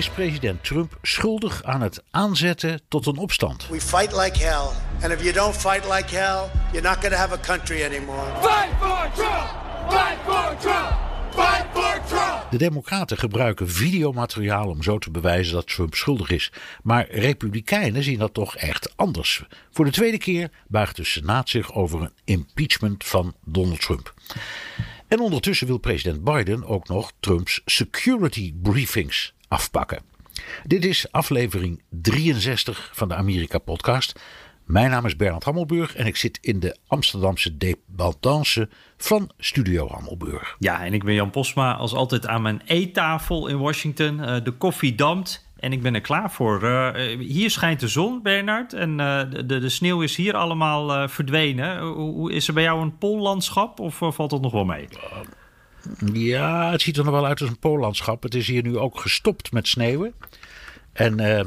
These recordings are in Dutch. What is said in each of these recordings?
Is president Trump schuldig aan het aanzetten tot een opstand? We fight like hell. And if you don't fight like hell, you're not going to have a country anymore. Fight for Trump! Fight for Trump! Fight for Trump! De Democraten gebruiken videomateriaal om zo te bewijzen dat Trump schuldig is. Maar Republikeinen zien dat toch echt anders. Voor de tweede keer buigt de Senaat zich over een impeachment van Donald Trump. En ondertussen wil president Biden ook nog Trumps security briefings afpakken. Dit is aflevering 63 van de Amerika-podcast. Mijn naam is Bernard Hammelburg en ik zit in de Amsterdamse dependance van Studio Hammelburg. Ja, en ik ben Jan Posma, als altijd aan mijn eettafel in Washington. Uh, de koffie dampt en ik ben er klaar voor. Uh, hier schijnt de zon, Bernard, en uh, de, de, sneeuw is hier allemaal verdwenen. Hoe, is er bij jou een poollandschap of valt dat nog wel mee? Ja, het ziet er nog wel uit als een poollandschap. Het is hier nu ook gestopt met sneeuwen. En uh,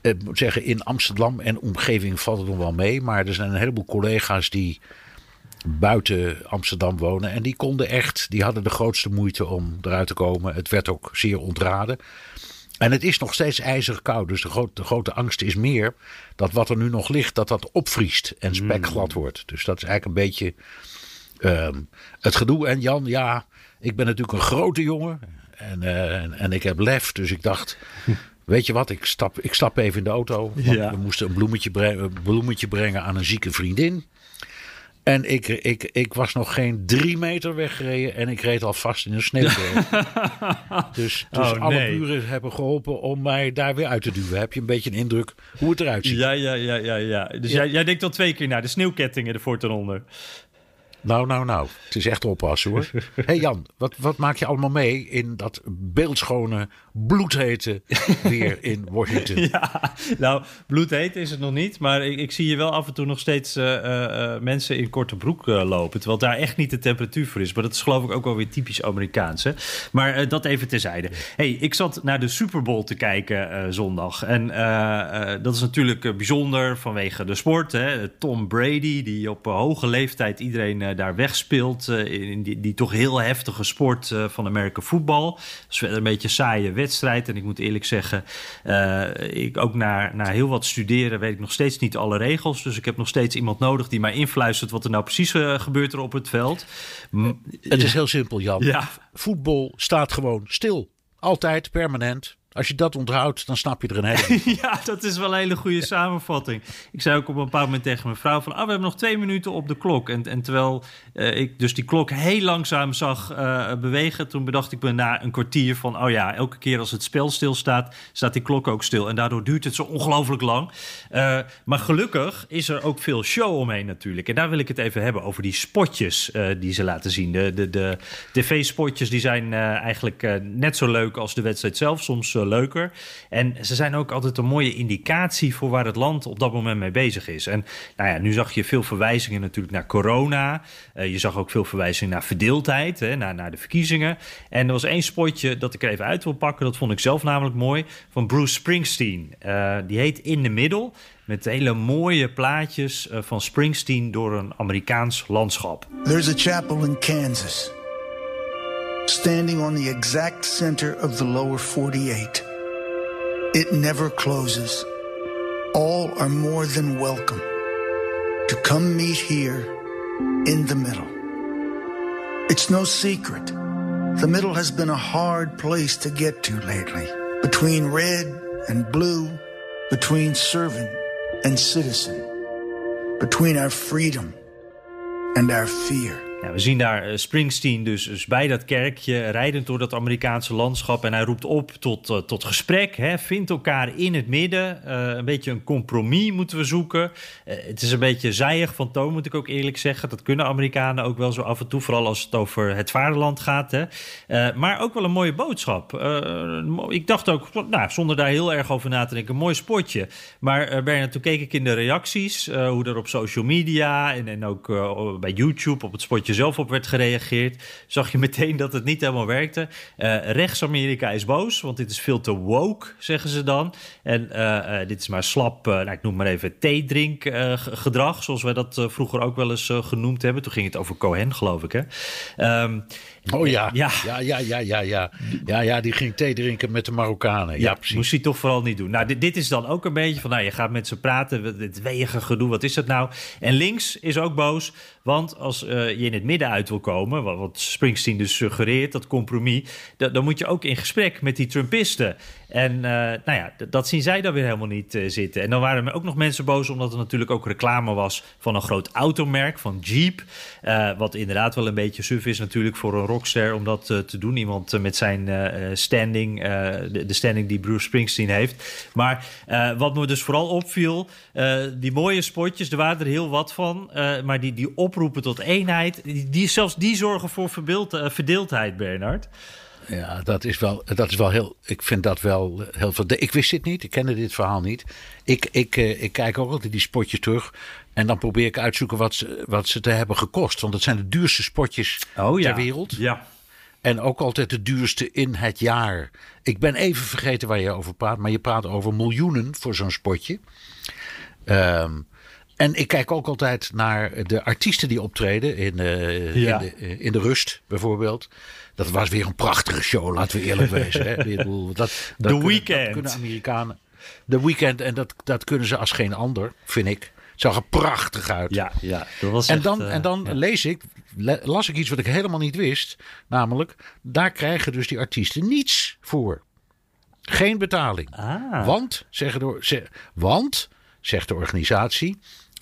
ik moet zeggen, in Amsterdam en omgeving valt het nog wel mee. Maar er zijn een heleboel collega's die buiten Amsterdam wonen. En die konden echt, die hadden de grootste moeite om eruit te komen. Het werd ook zeer ontraden. En het is nog steeds ijzig koud. Dus de, grote, de grote angst is meer dat wat er nu nog ligt, dat dat opvriest en spekglad wordt. Dus dat is eigenlijk een beetje Ehm, het gedoe. En Jan, ja, ik ben natuurlijk een grote jongen. En, uh, en, ik heb lef. Dus ik dacht, weet je wat, ik stap, ik stap even in de auto. We moesten een bloemetje, brengen, bloemetje brengen aan een zieke vriendin. En ik, ik, ik was nog geen drie meter weggereden en ik reed al vast in een sneeuwberg. dus dus oh, alle buren hebben geholpen om mij daar weer uit te duwen. Heb je een beetje een indruk hoe het eruit ziet? Ja, ja, ja, ja. ja. Dus Jij, jij denkt al twee keer naar de sneeuwkettingen ervoor ten onder. Nou, nou, nou. Het is echt oppassen hoor. Hé hey Jan, wat, wat maak je allemaal mee in dat beeldschone, bloedhete weer in Washington? ja, nou, bloedheet is het nog niet. Maar ik, ik zie je wel af en toe nog steeds uh, uh, mensen in korte broek uh, lopen. Terwijl daar echt niet de temperatuur voor is. Maar dat is geloof ik ook wel weer typisch Amerikaans. Hè? Maar dat even terzijde. hey, ik zat naar de Super Bowl te kijken zondag. En dat is natuurlijk bijzonder vanwege de sport. Hè? Tom Brady, die op hoge leeftijd iedereen eh, daar wegspeelt. Uh, in die, die, toch heel heftige sport uh, van Amerika voetbal. Dat is een beetje een saaie wedstrijd. En ik moet eerlijk zeggen, ik ook naar, naar heel wat studeren weet ik nog steeds niet alle regels. Dus ik heb nog steeds iemand nodig die mij influistert wat er nou precies gebeurt er op het veld. Het is heel simpel, Jan. Ja. Voetbal staat gewoon stil. Altijd, permanent. Als je dat onthoudt, dan snap je er een hele. ja, dat is wel een hele goede samenvatting. Ik zei ook op een bepaald moment tegen mijn vrouw van... ah, we hebben nog twee minuten op de klok. En, en terwijl uh, ik dus die klok heel langzaam zag uh, bewegen... toen bedacht ik me na een kwartier van... oh ja, elke keer als het spel stilstaat, staat die klok ook stil. En daardoor duurt het zo ongelooflijk lang. Uh, maar gelukkig is er ook veel show omheen natuurlijk. En daar wil ik het even hebben over die spotjes die ze laten zien. De, de, de tv-spotjes die zijn eigenlijk net zo leuk als de wedstrijd zelf. Soms leuker. En ze zijn ook altijd een mooie indicatie voor waar het land op dat moment mee bezig is. En nou ja, nu zag je veel verwijzingen natuurlijk naar corona. Uh, je zag ook veel verwijzingen naar verdeeldheid, hè, naar, naar de verkiezingen. En er was één spotje dat ik er even uit wil pakken. Dat vond ik zelf namelijk mooi. Van Bruce Springsteen. Uh, die heet In the Middle. Met hele mooie plaatjes uh, van Springsteen door een Amerikaans landschap. There's a chapel in Kansas. Standing on the exact center of the lower 48. It never closes. All are more than welcome to come meet here in the middle. It's no secret. The middle has been a hard place to get to lately. Between red and blue, between servant and citizen, between our freedom and our fear. We zien daar eh, Springsteen dus, dus, bij dat kerkje, rijdend door dat Amerikaanse landschap. En hij roept op tot, uh, tot gesprek. Hè. Vind elkaar in het midden. Uh, een beetje een compromis moeten we zoeken. het is een beetje zijig van toon, moet ik ook eerlijk zeggen. Dat kunnen Amerikanen ook wel zo af en toe, vooral als het over het vaderland gaat. Hè. maar ook wel een mooie boodschap. ik dacht ook, nou, zonder daar heel erg over na te denken, een mooi spotje. Maar Bernard, toen keek ik in de reacties, hoe er op social media en, en ook bij YouTube op het spotje zelf op werd gereageerd, zag je meteen dat het niet helemaal werkte. Uh, Rechts-Amerika is boos, want dit is veel te woke, zeggen ze dan. En uh, dit is maar slap, nou, ik noem maar even theedrinkgedrag, zoals wij dat vroeger ook wel eens genoemd hebben. Toen ging het over Cohen, geloof ik. Hè? Um, Oh ja. Ja. ja, ja, ja, ja, ja. Ja, ja, die ging thee drinken met de Marokkanen. Ja, ja precies. Moest hij toch vooral niet doen. Nou, dit, dit, is dan ook een beetje van, nou, je gaat met ze praten, dit wegen gedoe, wat is dat nou? En links is ook boos, want als uh, je in het midden uit wil komen, wat, wat Springsteen dus suggereert, dat compromis, dan, dan moet je ook in gesprek met die Trumpisten. En uh, nou ja, dat zien zij dan weer helemaal niet uh, zitten. En dan waren er ook nog mensen boos omdat er natuurlijk ook reclame was van een groot automerk, van Jeep. Uh, wat inderdaad wel een beetje suf is natuurlijk voor een rockster om dat te doen. Iemand met zijn standing, de, de, standing die Bruce Springsteen heeft. Maar wat me dus vooral opviel, die mooie spotjes, er waren er heel wat van. maar die, die oproepen tot eenheid, die, die zelfs die zorgen voor verdeeldheid, Bernard. Ja, dat is wel, dat is wel heel. Ik vind dat wel heel veel. Ik wist dit niet, ik kende dit verhaal niet. Ik, ik, eh, ik kijk ook altijd die spotjes terug. En dan probeer ik uit te zoeken wat ze, wat ze te hebben gekost. Want het zijn de duurste spotjes oh, ter wereld. Ja. En ook altijd de duurste in het jaar. Ik ben even vergeten waar je over praat. Maar je praat over miljoenen voor zo'n spotje. Um, en ik kijk ook altijd naar de artiesten die optreden in, uh, in, de, in, de, rust bijvoorbeeld. Dat was weer een prachtige show, laten we eerlijk wezen. Hè. Dat, dat The Weekend. Dat kunnen Amerikanen. De Weekend, en dat, dat kunnen ze als geen ander, vind ik. Zag er prachtig uit. Ja, ja. Dat was en, dan, uh, en dan ja. lees ik, las ik iets wat ik helemaal niet wist. Namelijk, daar krijgen dus die artiesten niets voor. Geen betaling. Ah. Want, zeggen de, want, zegt de organisatie,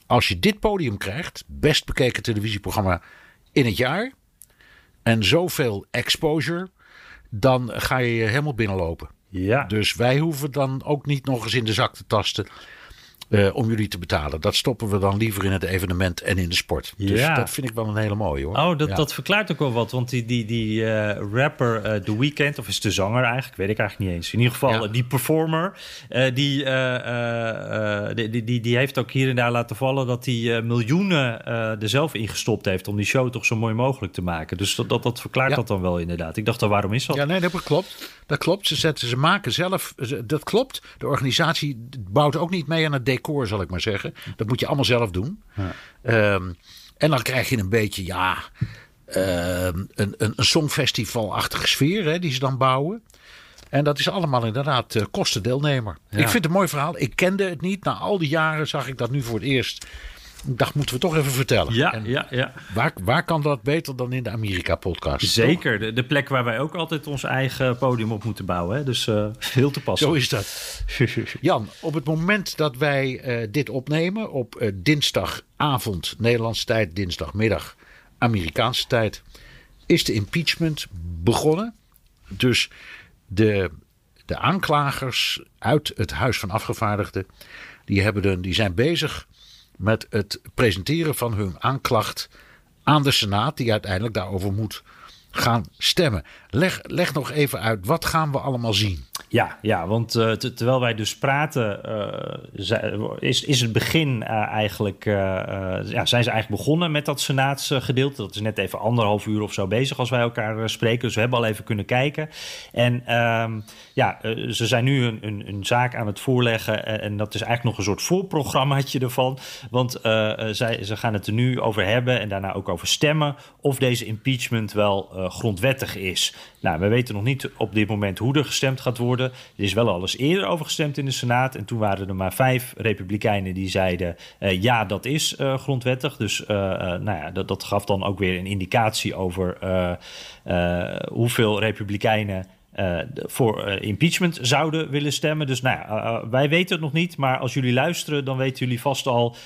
als je dit podium krijgt, best bekeken televisieprogramma in het jaar, en zoveel exposure, dan ga je helemaal binnenlopen. Ja. Dus wij hoeven dan ook niet nog eens in de zak te tasten. Uh, om jullie te betalen. Dat stoppen we dan liever in het evenement en in de sport. Dus ja. dat vind ik wel een hele mooie hoor. Oh, dat, ja. dat verklaart ook wel wat. Want die, die, die uh, rapper uh, The Weeknd, of is de zanger eigenlijk, weet ik eigenlijk niet eens. In ieder geval ja. die performer, die, die, die, die, die heeft ook hier en daar laten vallen dat hij miljoenen er zelf ingestopt heeft om die show toch zo mooi mogelijk te maken. Dus dat, dat, dat verklaart dat dan wel inderdaad. Ik dacht dan, waarom is dat? Ja, nee, dat klopt. Dat klopt. Ze, zetten, ze maken zelf, dat klopt. De organisatie bouwt ook niet mee aan het decor, zal ik maar zeggen. Dat moet je allemaal zelf doen. Ja. Um, en dan krijg je een beetje, ja, um, een, een, een songfestivalachtige sfeer hè, die ze dan bouwen. En dat is allemaal inderdaad uh, kosten deelnemer. Ja. Ik vind het een mooi verhaal. Ik kende het niet. Na al die jaren zag ik dat nu voor het eerst. Dacht, moeten we toch even vertellen. Ja, en ja, ja. Waar, waar kan dat beter dan in de Amerika-podcast? Zeker. De, de, plek waar wij ook altijd ons eigen podium op moeten bouwen. Hè? Dus uh, heel te passen. Zo is dat. Jan, op het moment dat wij uh, dit opnemen, op uh, dinsdagavond, Nederlandse tijd, dinsdagmiddag, Amerikaanse tijd, is de impeachment begonnen. Dus de, de aanklagers uit het Huis van Afgevaardigden, die, hebben de, die zijn bezig met het presenteren van hun aanklacht aan de Senaat, die uiteindelijk daarover moet gaan stemmen. Leg, leg nog even uit, wat gaan we allemaal zien? Ja, ja want te, terwijl wij dus praten, uh, is, is het begin uh, eigenlijk, ja, zijn ze eigenlijk begonnen met dat senaatsgedeelte. Dat is net even anderhalf uur of zo bezig als wij elkaar spreken. Dus we hebben al even kunnen kijken. En ehm, ja, ze zijn nu een, een, een, zaak aan het voorleggen. En, en, dat is eigenlijk nog een soort voorprogrammaatje ervan. Want zij, ze gaan het er nu over hebben en daarna ook over stemmen of deze impeachment wel grondwettig is. Nou, we weten nog niet op dit moment hoe er gestemd gaat worden. Er is wel al eens eerder over gestemd in de Senaat. En toen waren er maar vijf Republikeinen die zeiden: uh, ja, dat is uh, grondwettig. Dus uh, nou ja, dat, dat, gaf dan ook weer een indicatie over hoeveel Republikeinen. voor impeachment zouden willen stemmen. Dus nou wij weten het nog niet. Maar als jullie luisteren, dan weten jullie vast al,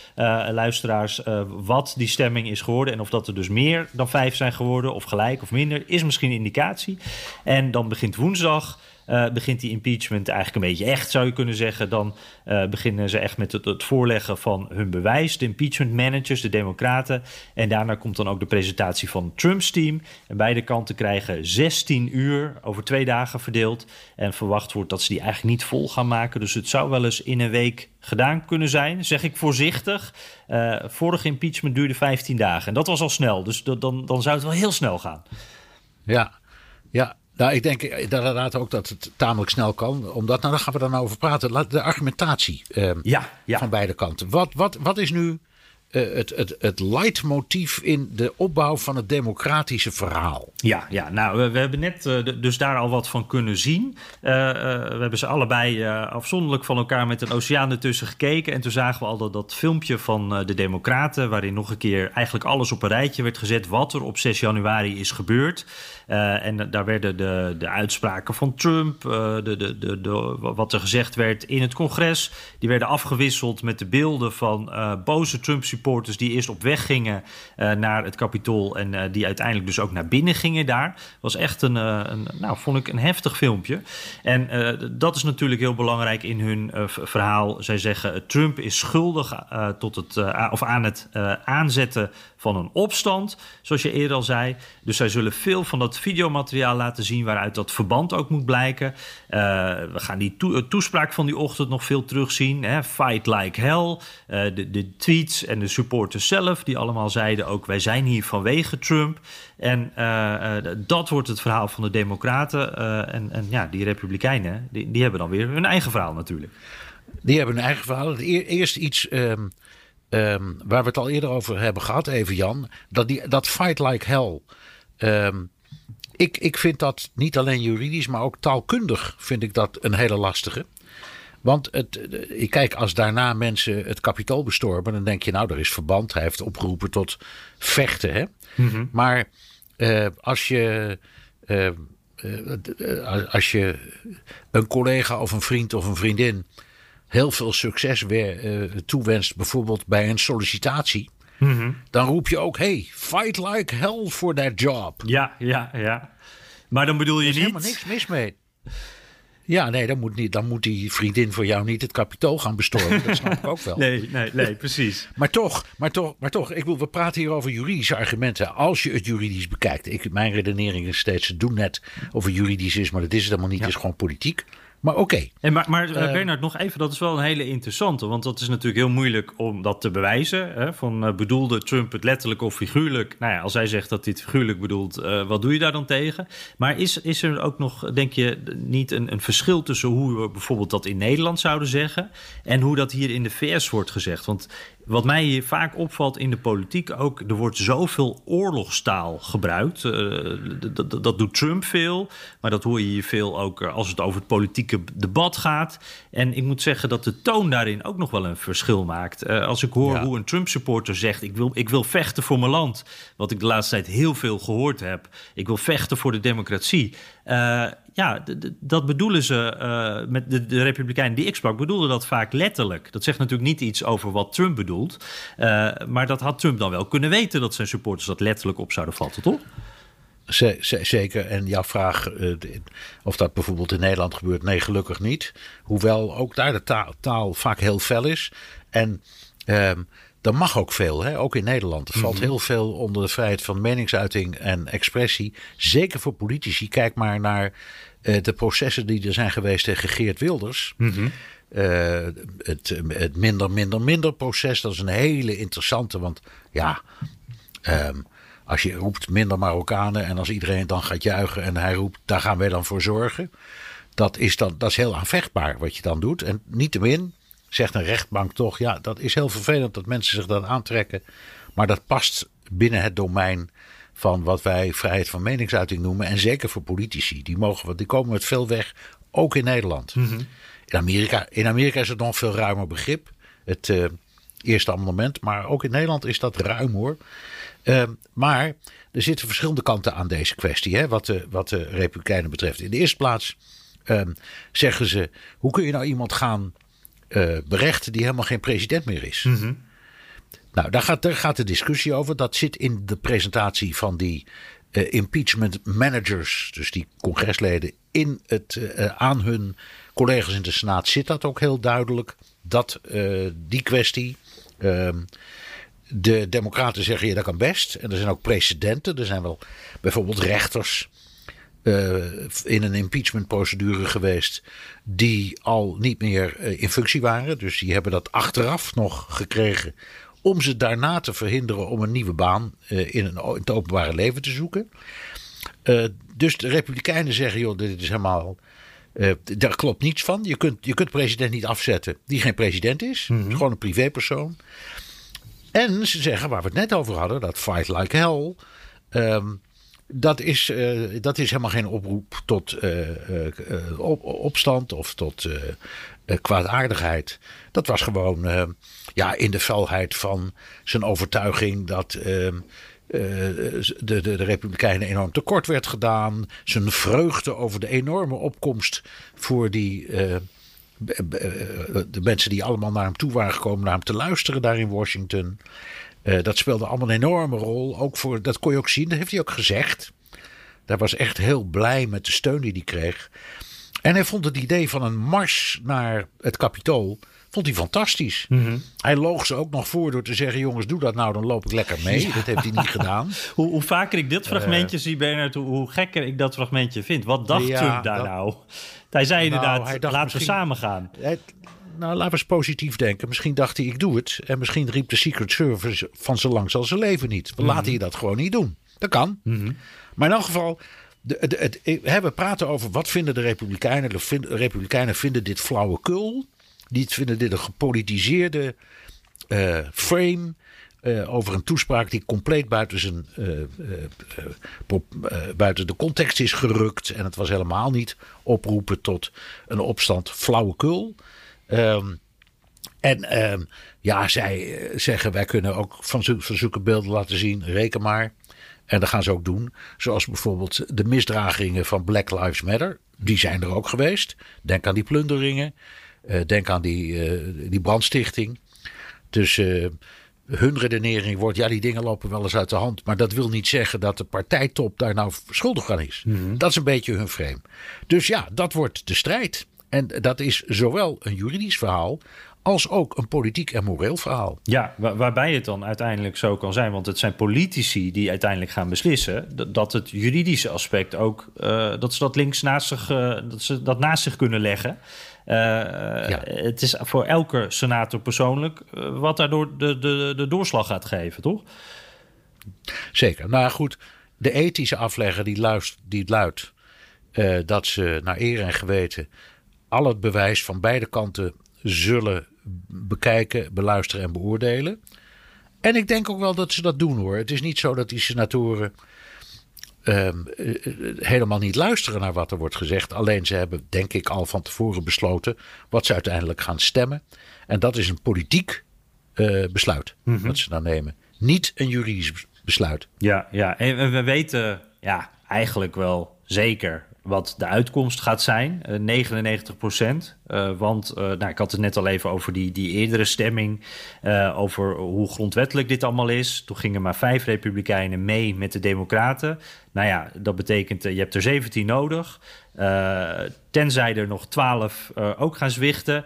luisteraars, wat die stemming is geworden. En of dat er dus meer dan vijf zijn geworden, of gelijk of minder, is misschien een indicatie. En dan begint woensdag uh, begint die impeachment eigenlijk een beetje echt, zou je kunnen zeggen. Dan uh, beginnen ze echt met het, het, voorleggen van hun bewijs. De impeachment managers, de Democraten. En daarna komt dan ook de presentatie van Trumps team. En beide kanten krijgen 16 uur over twee dagen verdeeld. En verwacht wordt dat ze die eigenlijk niet vol gaan maken. Dus het zou wel eens in een week gedaan kunnen zijn, zeg ik voorzichtig. Uh, vorige impeachment duurde 15 dagen en dat was al snel. Dus dan, dan zou het wel heel snel gaan. Ja, ja, nou, ik denk inderdaad ook dat het tamelijk snel kan. Omdat, nou, daar gaan we dan over praten. De argumentatie eh, ja, ja. van beide kanten. Wat, wat, wat is nu uh, het, het, het leidmotief in de opbouw van het democratische verhaal. Ja, ja nou, we, we hebben net uh, dus daar al wat van kunnen zien. Uh, we hebben ze allebei afzonderlijk van elkaar met een oceaan ertussen gekeken. En toen zagen we al dat, dat filmpje van de Democraten, waarin nog een keer eigenlijk alles op een rijtje werd gezet wat er op 6 januari is gebeurd. en daar werden de, de uitspraken van Trump, de, de, de, de, wat er gezegd werd in het congres, die werden afgewisseld met de beelden van boze Trump die eerst op weg gingen uh, naar het Capitool en uh, die uiteindelijk dus ook naar binnen gingen daar. Was echt een, uh, een nou, vond ik een heftig filmpje. En dat is natuurlijk heel belangrijk in hun verhaal. Zij zeggen Trump is schuldig tot het, of aan het aanzetten van een opstand, zoals je eerder al zei. Dus zij zullen veel van dat videomateriaal laten zien waaruit dat verband ook moet blijken. we gaan die to toespraak van die ochtend nog veel terugzien. Hè? Fight like hell. de, de tweets en de supporters zelf, die allemaal zeiden ook: wij zijn hier vanwege Trump. En uh, uh, dat wordt het verhaal van de Democraten. Uh, en, en ja, die Republikeinen, die, die hebben dan weer hun eigen verhaal natuurlijk. Die hebben hun eigen verhaal. Eerst iets. Um, um, waar we het al eerder over hebben gehad, even Jan. Dat, die, dat fight like hell. Um, ik, ik vind dat niet alleen juridisch, maar ook taalkundig vind ik dat een hele lastige. Want het, ik kijk, als daarna mensen het kapitool bestormen, dan denk je, nou, er is verband. Hij heeft opgeroepen tot vechten. Hè? Mm -hmm. Maar uh, als je. Uh, uh, als je een collega of een vriend of een vriendin heel veel succes weer toewenst, bijvoorbeeld bij een sollicitatie, mm -hmm. dan roep je ook: hey, fight like hell for that job. Ja, ja, ja. Maar dan bedoel je er is niet. helemaal niks mis mee. Ja, nee, dan moet, niet, dan moet die vriendin voor jou niet het kapitool gaan bestormen. Dat snap ik ook wel. Nee, nee, nee, precies. maar toch, maar toch, maar toch. Ik wil, we praten hier over juridische argumenten. Als je het juridisch bekijkt. Ik, mijn redenering is steeds, ze doen net of het juridisch is, maar dat is het helemaal niet. Ja. Het is gewoon politiek. Maar oké. Okay. En maar, maar uh, Bernard, nog even, dat is wel een hele interessante. Want dat is natuurlijk heel moeilijk om dat te bewijzen. Hè? Van uh, bedoelde Trump het letterlijk of figuurlijk? Nou ja, als hij zegt dat hij het figuurlijk bedoelt, uh, wat doe je daar dan tegen? Maar is, is er ook nog, denk je, niet een, een verschil tussen hoe we bijvoorbeeld dat in Nederland zouden zeggen en hoe dat hier in de VS wordt gezegd? Want wat mij hier vaak opvalt in de politiek ook, er wordt zoveel oorlogstaal gebruikt. Uh, dat, dat doet Trump veel, maar dat hoor je hier veel ook als het over het politieke debat gaat. En ik moet zeggen dat de toon daarin ook nog wel een verschil maakt. Uh, als ik hoor ja. hoe een Trump-supporter zegt: ik wil, ik wil vechten voor mijn land, wat ik de laatste tijd heel veel gehoord heb. Ik wil vechten voor de democratie. Uh, ja, dat bedoelen ze uh, met de, de, Republikeinen die ik sprak, bedoelden dat vaak letterlijk. Dat zegt natuurlijk niet iets over wat Trump bedoelt. Uh, maar dat had Trump dan wel kunnen weten dat zijn supporters dat letterlijk op zouden vatten, toch? Zeker. En jouw vraag uh, of dat bijvoorbeeld in Nederland gebeurt, nee, gelukkig niet. Hoewel ook daar de taal, taal vaak heel fel is. En. Um, dat mag ook veel, hè? ook in Nederland. Er valt mm -hmm. heel veel onder de vrijheid van meningsuiting en expressie. Zeker voor politici. Kijk maar naar de processen die er zijn geweest tegen Geert Wilders. Mm -hmm. uh, het, het minder, minder, minder proces. Dat is een hele interessante. Want ja, um, als je roept minder Marokkanen. en als iedereen dan gaat juichen en hij roept. daar gaan wij dan voor zorgen. Dat is, dan, dat is heel aanvechtbaar wat je dan doet. En niettemin zegt een rechtbank toch, ja, dat is heel vervelend dat mensen zich dat aantrekken. Maar dat past binnen het domein van wat wij vrijheid van meningsuiting noemen. En zeker voor politici. Die, mogen, die komen met veel weg, ook in Nederland. Mm -hmm. in, Amerika, in Amerika is het nog veel ruimer begrip. Het, uh, Eerste amendement. Maar ook in Nederland is dat ruim hoor. Ehm, maar er zitten verschillende kanten aan deze kwestie. Hè, wat, de, wat de Republikeinen betreft. In de eerste plaats ehm, zeggen ze: hoe kun je nou iemand gaan uh, berechten die helemaal geen president meer is? Nou, daar gaat, gaat de discussie over. Dat zit in de presentatie van die uh, impeachment managers, dus die congresleden, in het, uh, aan hun collega's in de Senaat zit dat ook heel duidelijk. Dat die kwestie. Ehm, de Democraten zeggen ja, dat kan best. En er zijn ook precedenten. Er zijn wel bijvoorbeeld rechters in een impeachmentprocedure geweest. die al niet meer in functie waren. Dus die hebben dat achteraf nog gekregen om ze daarna te verhinderen om een nieuwe baan uh, in, een, in, het openbare leven te zoeken. Uh, dus de Republikeinen zeggen: joh, dit is helemaal. Uh, daar klopt niets van. Je kunt, je kunt president niet afzetten die geen president is. Mm -hmm. Gewoon een privépersoon. En ze zeggen, waar we het net over hadden, dat fight like hell. Um, dat is, uh, dat is helemaal geen oproep tot uh, op, opstand of tot kwaadaardigheid. Dat was gewoon ja, in de felheid van zijn overtuiging dat ehm, de, de, de Republikeinen enorm tekort werd gedaan. Zijn vreugde over de enorme opkomst voor die. de mensen die allemaal naar hem toe waren gekomen, naar hem te luisteren daar in Washington. Dat speelde allemaal een enorme rol. Ook voor, dat kon je ook zien, dat heeft hij ook gezegd. Hij was echt heel blij met de steun die hij kreeg. En hij vond het idee van een mars naar het kapitool vond hij fantastisch. Mm -hmm. Hij loog ze ook nog voor door te zeggen: jongens, doe dat nou, dan loop ik lekker mee. Ja. Dat heeft hij niet gedaan. hoe, hoe, vaker ik dit fragmentje uh, zie, Bernard, hoe, hoe, gekker ik dat fragmentje vind. Wat dacht ja, Trump daar dat, nou? Hij zei inderdaad: nou, hij dacht laten we samen gaan. Nou, laten we eens positief denken. Misschien dacht hij, ik doe het. En misschien riep de Secret Service van zo lang zal zijn leven niet. We mm -hmm. laten je dat gewoon niet doen. Dat kan. Mm -hmm. Maar in elk geval, de, de, het, we praten over wat vinden de Republikeinen. De Republikeinen vinden dit flauwekul. Die vinden dit een gepolitiseerde uh, frame. Uh, over een toespraak die compleet buiten, zijn, uh, buiten de context is gerukt. En het was helemaal niet oproepen tot een opstand flauwekul. Um, en um, ja, zij zeggen wij kunnen ook van, van zulke beelden laten zien. Reken maar. En dat gaan ze ook doen. Zoals bijvoorbeeld de misdragingen van Black Lives Matter. Die zijn er ook geweest. Denk aan die plunderingen. Uh, denk aan die, uh, die brandstichting. Dus uh, hun redenering wordt: ja, die dingen lopen wel eens uit de hand. Maar dat wil niet zeggen dat de partijtop daar nou schuldig aan is. Mm -hmm. Dat is een beetje hun frame. Dus ja, dat wordt de strijd. En dat is zowel een juridisch verhaal als ook een politiek en moreel verhaal. Ja, waar, waarbij het dan uiteindelijk zo kan zijn, want het zijn politici die uiteindelijk gaan beslissen, dat, het juridische aspect ook, uh, dat ze dat links naast zich, uh, dat ze dat naast zich kunnen leggen. Uh, ja. Het is voor elke senator persoonlijk wat daardoor de, de, de doorslag gaat geven, toch? Zeker. Nou goed, de ethische aflegger die, luist, die luidt dat ze naar eer en geweten al het bewijs van beide kanten zullen bekijken, beluisteren en beoordelen. En ik denk ook wel dat ze dat doen hoor. Het is niet zo dat die senatoren um, helemaal niet luisteren naar wat er wordt gezegd. Alleen ze hebben, denk ik, al van tevoren besloten wat ze uiteindelijk gaan stemmen. En dat is een politiek uh, besluit mm -hmm. dat ze dan nemen. Niet een juridisch besluit. Ja, ja. en we weten ja, eigenlijk wel zeker wat de uitkomst gaat zijn. Uh, 99 procent. Uh, want uh, nou, ik had het net al even over die, die eerdere stemming. Over hoe grondwettelijk dit allemaal is. Toen gingen maar vijf republikeinen mee met de democraten. Nou ja, dat betekent je hebt er 17 nodig. tenzij er nog 12 ook gaan zwichten.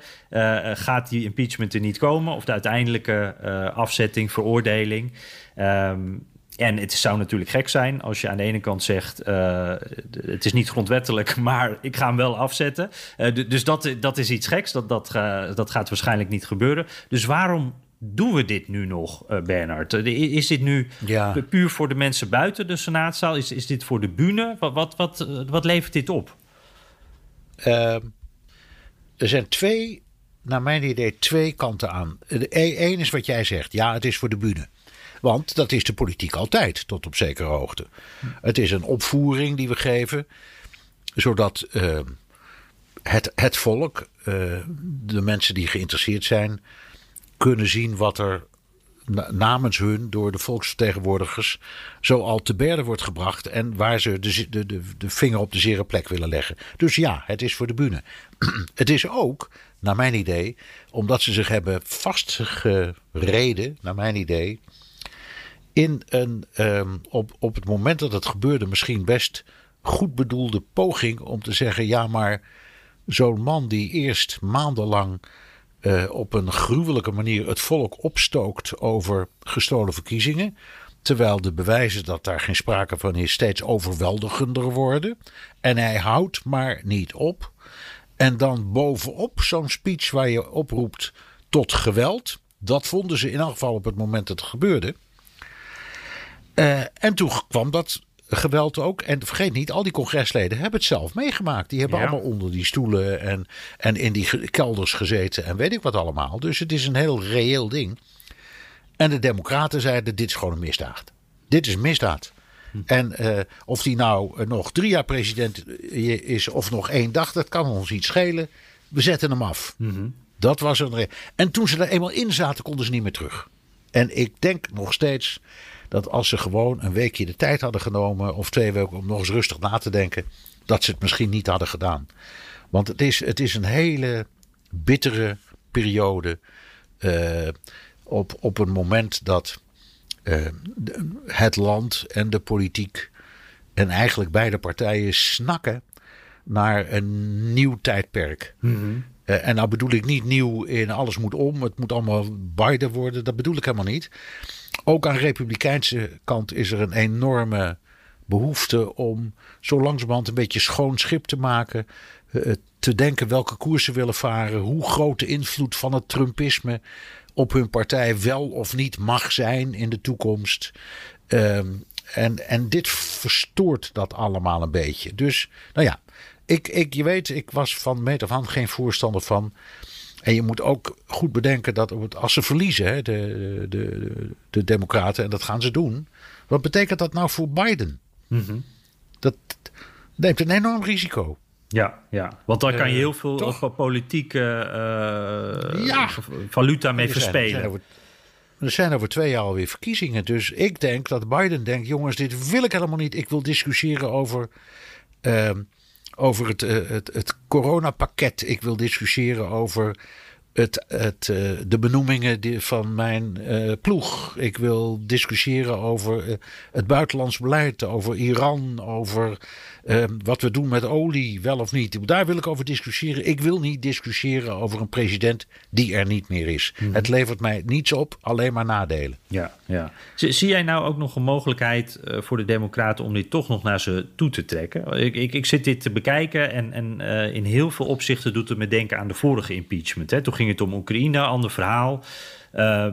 gaat die impeachment er niet komen. Of de uiteindelijke afzetting, veroordeling. Um, en het zou natuurlijk gek zijn als je aan de ene kant zegt: uh, het is niet grondwettelijk, maar ik ga hem wel afzetten. Uh, dus dat, dat is iets geks. Dat, dat, uh, dat gaat waarschijnlijk niet gebeuren. Dus waarom doen we dit nu nog, Bernard? Is dit nu ja. puur voor de mensen buiten de Senaatzaal? Is, is dit voor de bühne? Wat, wat, wat, wat levert dit op? Ehm, er zijn twee, naar mijn idee, twee kanten aan. Eén is wat jij zegt. Ja, het is voor de bühne. Want dat is de politiek altijd, tot op zekere hoogte. Het is een opvoering die we geven, zodat uh, het, het volk, uh, de mensen die geïnteresseerd zijn, kunnen zien wat er namens hun door de volksvertegenwoordigers zo al te berde wordt gebracht. En waar ze de, de, de, de vinger op de zere plek willen leggen. Dus ja, het is voor de bühne. het is ook, naar mijn idee, omdat ze zich hebben vastgereden, naar mijn idee. In een um, op, op het moment dat het gebeurde, misschien best goed bedoelde poging om te zeggen: ja, maar zo'n man die eerst maandenlang uh, op een gruwelijke manier het volk opstookt over gestolen verkiezingen. Terwijl de bewijzen dat daar geen sprake van is steeds overweldigender worden. En hij houdt maar niet op. En dan bovenop zo'n speech waar je oproept tot geweld. Dat vonden ze in elk geval op het moment dat het gebeurde. Uh, en toen kwam dat geweld ook. En vergeet niet, al die congresleden hebben het zelf meegemaakt. Die hebben allemaal onder die stoelen en, en in die kelders gezeten en weet ik wat allemaal. Dus het is een heel reëel ding. En de democraten zeiden, dit is gewoon een misdaad. Dit is misdaad. Hm. En uh, of die nou nog drie jaar president is of nog één dag, dat kan ons iets schelen. We zetten hem af. Mhm. Dat was een. En toen ze er eenmaal in zaten, konden ze niet meer terug. En ik denk nog steeds dat als ze gewoon een weekje de tijd hadden genomen, of twee weken om nog eens rustig na te denken, dat ze het misschien niet hadden gedaan. Want het is, het is een hele bittere periode. Uh, op, op een moment dat uh, het land en de politiek en eigenlijk beide partijen snakken naar een nieuw tijdperk. Mm -hmm. uh, en nou bedoel ik niet nieuw in alles moet om, het moet allemaal Biden worden, dat bedoel ik helemaal niet. Ook aan de republikeinse kant is er een enorme behoefte om zo langzamerhand een beetje schoon schip te maken. Uh, te denken welke koers ze willen varen. Hoe groot de invloed van het Trumpisme op hun partij wel of niet mag zijn in de toekomst. Um, en, en dit verstoort dat allemaal een beetje. Dus, nou ja, ik, ik, je weet, ik was van meet af aan geen voorstander van. En je moet ook goed bedenken dat als ze verliezen, hè, de, de, de Democraten, en dat gaan ze doen. Wat betekent dat nou voor Biden? Mm -hmm. Dat neemt een enorm risico. Ja, ja, want daar kan je heel veel politieke uh, ja. valuta mee verspelen. Er zijn, over, er zijn over twee jaar alweer verkiezingen. Dus ik denk dat Biden denkt: jongens, dit wil ik helemaal niet. Ik wil discussiëren over. Uh, over het, uh, het, het coronapakket. Ik wil discussiëren over het, het, uh, de benoemingen van mijn uh, ploeg. Ik wil discussiëren over het buitenlands beleid, over Iran, over wat we doen met olie, wel of niet. Daar wil ik over discussiëren. Ik wil niet discussiëren over een president die er niet meer is. Mhm. Het levert mij niets op, alleen maar nadelen. Ja, ja. Zie, zie jij nou ook nog een mogelijkheid uh, voor de Democraten om dit toch nog naar ze toe te trekken? Ik, ik, ik zit dit te bekijken en, en uh, in heel veel opzichten doet het me denken aan de vorige impeachment. Hè? Toen ging het om Oekraïne, ander verhaal. Uh,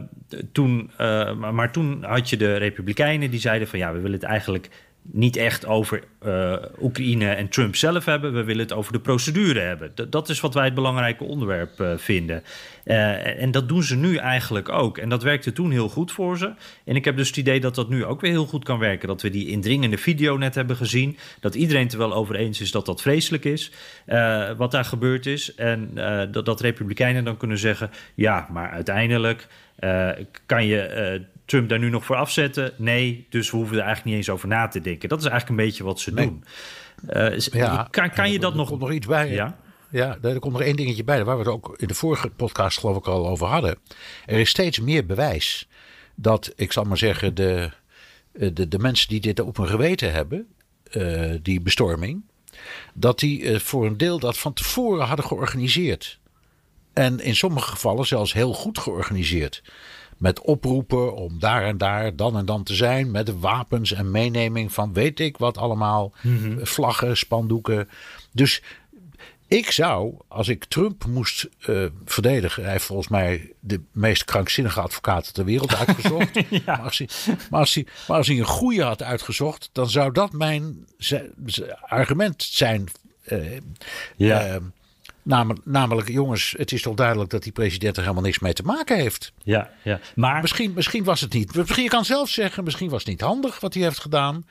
toen, maar toen had je de Republikeinen die zeiden van ja, we willen het eigenlijk niet echt over uh, Oekraïne en Trump zelf hebben. We willen het over de procedure hebben. Dat is wat wij het belangrijke onderwerp uh, vinden. Uh, en dat doen ze nu eigenlijk ook. En dat werkte toen heel goed voor ze. En ik heb dus het idee dat dat nu ook weer heel goed kan werken. Dat we die indringende video net hebben gezien. Dat iedereen het er wel over eens is dat dat vreselijk is. wat daar gebeurd is. En dat, dat Republikeinen dan kunnen zeggen... ja, maar uiteindelijk kan je Trump daar nu nog voor afzetten? Nee, dus we hoeven er eigenlijk niet eens over na te denken. Dat is eigenlijk een beetje wat ze nee. doen. Uh, ja, kan, kan je dat er nog... komt nog iets bij. Ja? Ja, er komt nog één dingetje bij, waar we het ook in de vorige podcast geloof ik al over hadden. Er is steeds meer bewijs dat, ik zal maar zeggen, de, de, de mensen die dit op hun geweten hebben, uh, die bestorming, dat die uh, voor een deel dat van tevoren hadden georganiseerd. En in sommige gevallen zelfs heel goed georganiseerd met oproepen om daar en daar dan en dan te zijn. Met wapens en meeneming van weet ik wat allemaal. Mhm. Mm -hmm. Vlaggen, spandoeken. Dus ik zou, als ik Trump moest uh, verdedigen. Hij heeft volgens mij de meest krankzinnige advocaten ter wereld uitgezocht. ja. maar, als hij, maar, als hij, maar als hij een goede had uitgezocht. dan zou dat mijn argument zijn. Uh, ja. Uh, Namelijk, namelijk, jongens, het is toch duidelijk dat die president er helemaal niks mee te maken heeft. Ja, ja. Maar misschien, misschien was het niet. Misschien je kan zelf zeggen, misschien was het niet handig wat hij heeft gedaan.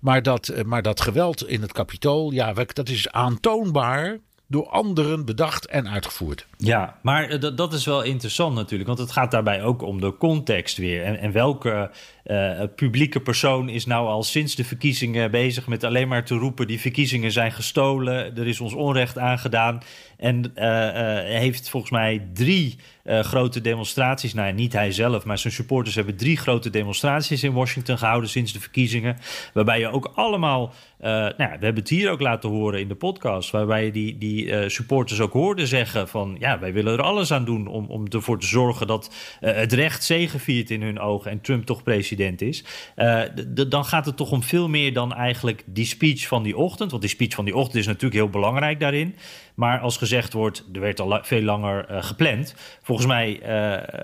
Maar dat, maar dat geweld in het kapitool, ja, dat is aantoonbaar door anderen bedacht en uitgevoerd. Ja, maar eh, dat, dat is wel interessant natuurlijk. Want het gaat daarbij ook om de context weer. En, en welke uh, publieke persoon is nou al sinds de verkiezingen bezig met alleen maar te roepen: die verkiezingen zijn gestolen, er is ons onrecht aangedaan. En uh, uh, heeft volgens mij drie grote demonstraties. Nou, niet hij zelf, maar zijn supporters hebben drie grote demonstraties in Washington gehouden sinds de verkiezingen. Waarbij je ook allemaal. nou, we hebben het hier ook laten horen in de podcast. Waarbij je die, die supporters ook hoorde zeggen: van ja, wij willen er alles aan doen om, om ervoor te zorgen dat het recht zegeviert in hun ogen en Trump toch president is. Uh, dan gaat het toch om veel meer dan eigenlijk die speech van die ochtend. Want die speech van die ochtend is natuurlijk heel belangrijk daarin. Maar als gezegd wordt, er werd al veel langer uh, gepland. Volgens mij, uh,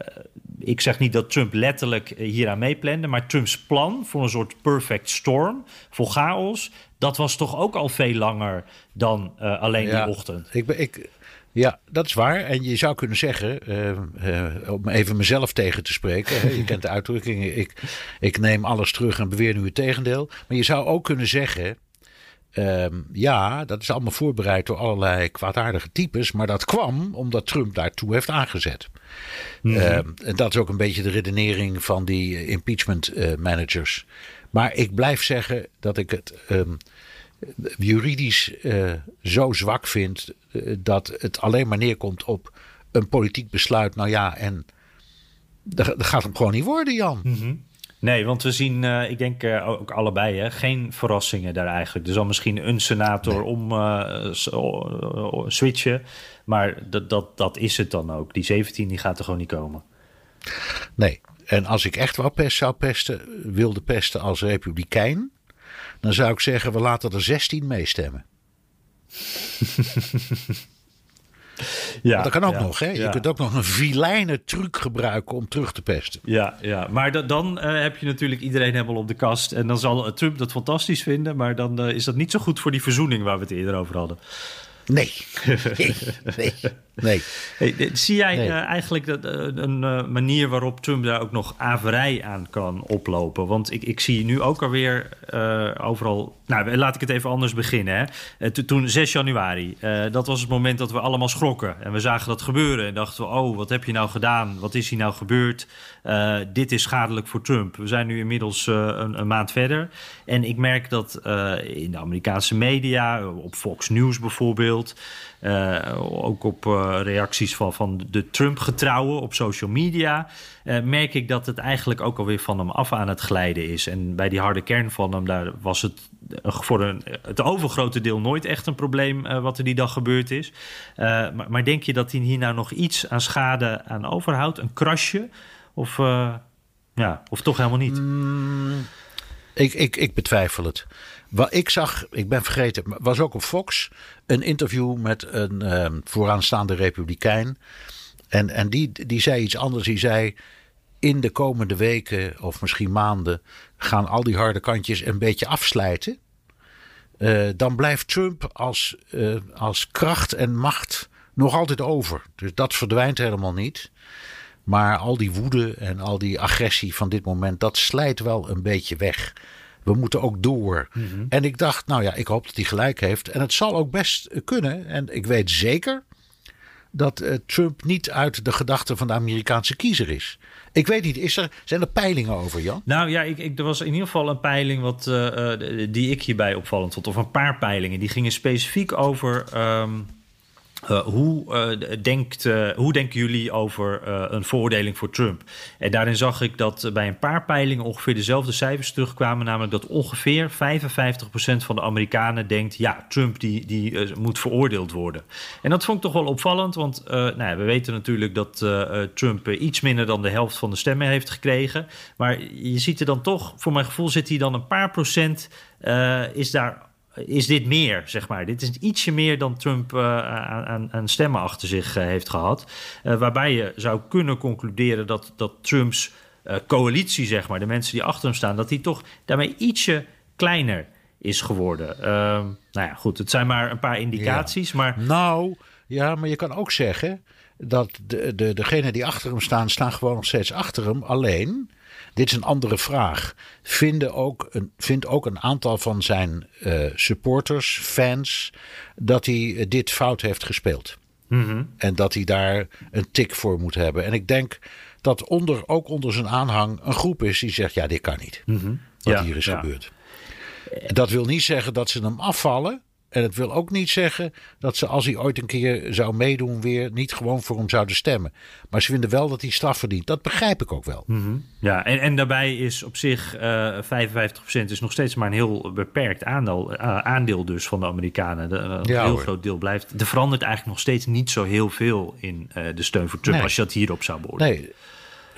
ik zeg niet dat Trump letterlijk hieraan meeplande, maar Trumps plan voor een soort perfect storm, voor chaos, dat was toch ook al veel langer dan alleen die ochtend. Ik, ik, ja, dat is waar. En je zou kunnen zeggen, uh, om even mezelf tegen te spreken. je kent de uitdrukking, ik, ik neem alles terug en beweer nu het tegendeel. Maar je zou ook kunnen zeggen, uh, ja, dat is allemaal voorbereid door allerlei kwaadaardige types. Maar dat kwam omdat Trump daartoe heeft aangezet. Mm -hmm. en dat is ook een beetje de redenering van die impeachment uh, managers. Maar ik blijf zeggen dat ik het um, juridisch uh, zo zwak vindt uh, dat het alleen maar neerkomt op een politiek besluit. Nou ja, en dat, dat gaat hem gewoon niet worden, Jan. Mm -hmm. Nee, want we zien, uh, ik denk ook allebei, hè, geen verrassingen daar eigenlijk. Er zal misschien een senator nee. om switchen, maar dat, dat, dat is het dan ook. Die 17 die gaat er gewoon niet komen. Nee, en als ik echt wel pest zou pesten, wilde pesten als republikein dan zou ik zeggen, we laten er 16 meestemmen. ja, dat kan ook ja, nog, hè? Je ja. kunt ook nog een vilijne truc gebruiken om terug te pesten. Ja, ja. maar dan uh, heb je natuurlijk iedereen helemaal op de kast. En dan zal Trump dat fantastisch vinden. Maar dan uh, is dat niet zo goed voor die verzoening waar we het eerder over hadden. Nee. nee. nee. Nee. Hey, zie jij nee. uh, eigenlijk dat, uh, een uh, manier waarop Trump daar ook nog averij aan kan oplopen? Want ik, ik zie nu ook alweer overal. Nou, laat ik het even anders beginnen. Hè. toen 6 januari, dat was het moment dat we allemaal schrokken. En we zagen dat gebeuren en dachten we: oh, wat heb je nou gedaan? Wat is hier nou gebeurd? dit is schadelijk voor Trump. We zijn nu inmiddels een, een, maand verder. En ik merk dat in de Amerikaanse media, op Fox News bijvoorbeeld. Uh, ook op uh, reacties van, van de Trump-getrouwen op social media. Uh, merk ik dat het eigenlijk ook alweer van hem af aan het glijden is. En bij die harde kern van hem, daar was het voor een, het overgrote deel nooit echt een probleem wat er die dag gebeurd is. Maar, maar, denk je dat hij hier nou nog iets aan schade aan overhoudt? Een krasje? Of, ja, of toch helemaal niet? Mm, ik, ik, ik betwijfel het. Ik zag, ik ben vergeten, was ook op Fox een interview met een uh, vooraanstaande republikein. En, en die, die zei iets anders. Die zei: In de komende weken of misschien maanden gaan al die harde kantjes een beetje afslijten. Uh, dan blijft Trump als, uh, als kracht en macht nog altijd over. Dus dat verdwijnt helemaal niet. Maar al die woede en al die agressie van dit moment, dat slijt wel een beetje weg we moeten ook door. Mm -hmm. En ik dacht, nou ja, ik hoop dat hij gelijk heeft. En het zal ook best kunnen. En ik weet zeker dat uh, Trump niet uit de gedachten van de Amerikaanse kiezer is. Ik weet niet, is er, zijn er peilingen over, Jan? Nou ja, ik, ik, er was in ieder geval een peiling wat, uh, die ik hierbij opvallend vond. Of een paar peilingen. Die gingen specifiek over... Um uh, hoe, uh, denkt, uh, hoe denken jullie over een veroordeling voor Trump? En daarin zag ik dat bij een paar peilingen ongeveer dezelfde cijfers terugkwamen. Namelijk dat ongeveer 55% van de Amerikanen denkt... ja, Trump die, die moet veroordeeld worden. En dat vond ik toch wel opvallend. Want nou ja, we weten natuurlijk dat Trump iets minder dan de helft van de stemmen heeft gekregen. Maar je ziet er dan toch, voor mijn gevoel zit hij dan een paar procent... is daar is dit meer, zeg maar. Dit is ietsje meer dan Trump uh, aan, aan, stemmen achter zich uh, heeft gehad. Uh, waarbij je zou kunnen concluderen dat, dat Trumps coalitie, zeg maar, de mensen die achter hem staan, dat die toch daarmee ietsje kleiner is geworden. Ehm, nou ja, goed, het zijn maar een paar indicaties, ja. maar... Nou, ja, maar je kan ook zeggen dat de, de, degenen die achter hem staan, staan gewoon nog steeds achter hem. Alleen, dit is een andere vraag. Vinden ook een, vindt ook een aantal van zijn eh, supporters, fans, dat hij eh, dit fout heeft gespeeld. En dat hij daar een tik voor moet hebben. En ik denk dat onder, ook onder zijn aanhang een groep is die zegt: ja, dit kan niet. Wat Ja, hier is ja. gebeurd. Dat wil niet zeggen dat ze hem afvallen. En het wil ook niet zeggen dat ze, als hij ooit een keer zou meedoen, weer niet gewoon voor hem zouden stemmen. Maar ze vinden wel dat hij straf verdient. Dat begrijp ik ook wel. Ja, en, en daarbij is op zich eh 55% is nog steeds maar een heel beperkt aandeel, eh, aandeel dus van de Amerikanen. De, een Ja, heel hoor. groot deel blijft. Er verandert eigenlijk nog steeds niet zo heel veel in eh, de steun voor Trump Nee. als je dat hierop zou beoordelen. Nee,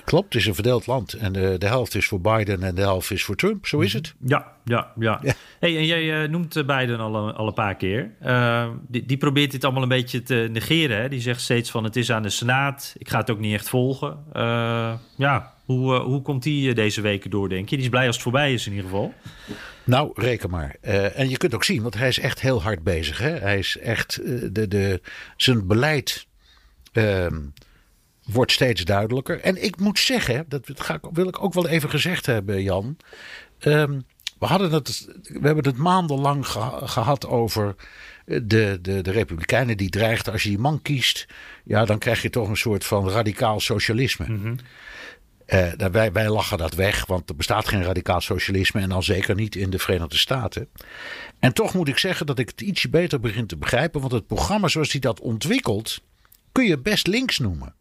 klopt. Het is een verdeeld land. En de, de helft is voor Biden en de helft is voor Trump. Zo is het. Ja, ja, ja. Ja. Hey, en jij eh, noemt eh, Biden al, een- al een paar keer. Eh, die, die probeert dit allemaal een beetje te negeren. Hè? Die zegt steeds van het is aan de Senaat. Ik ga het ook niet echt volgen. Eh, ja, hoe, eh, hoe komt die eh, deze weken door, denk je? Die is blij als het voorbij is in ieder geval. Nou, reken maar. Eh, en je kunt ook zien, want hij is echt heel hard bezig. Hè? Hij is echt, eh, de, de, zijn beleid ehm, wordt steeds duidelijker. En ik moet zeggen, dat ga ik, wil ik ook wel even gezegd hebben, Jan. Ehm, we, hadden het, we hebben het maandenlang geha- gehad over eh, de, de, de Republikeinen die dreigden. Als je die man kiest, ja, dan krijg je toch een soort van radicaal socialisme. Daar- wij, wij lachen dat weg, want er bestaat geen radicaal socialisme en dan zeker niet in de Verenigde Staten. En toch moet ik zeggen dat ik het ietsje beter begin te begrijpen, want het programma zoals hij dat ontwikkelt, kun je best links noemen.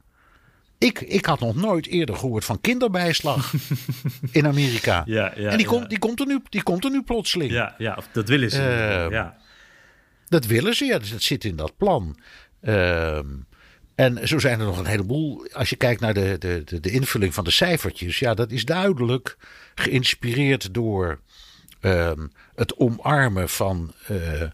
Ik, ik had nog nooit eerder gehoord van kinderbijslag in Amerika. Ja, ja, en die, komt, die, komt er nu, die komt er nu plotseling. Ja, ja dat willen ze. in ieder geval, Eh, ja. Dat willen ze, ja. Dus dat zit in dat plan. Ehm, en zo zijn er nog een heleboel. Als je kijkt naar de, de, de, de invulling van de cijfertjes. Ja, dat is duidelijk geïnspireerd door ehm, het omarmen van, eh, eh,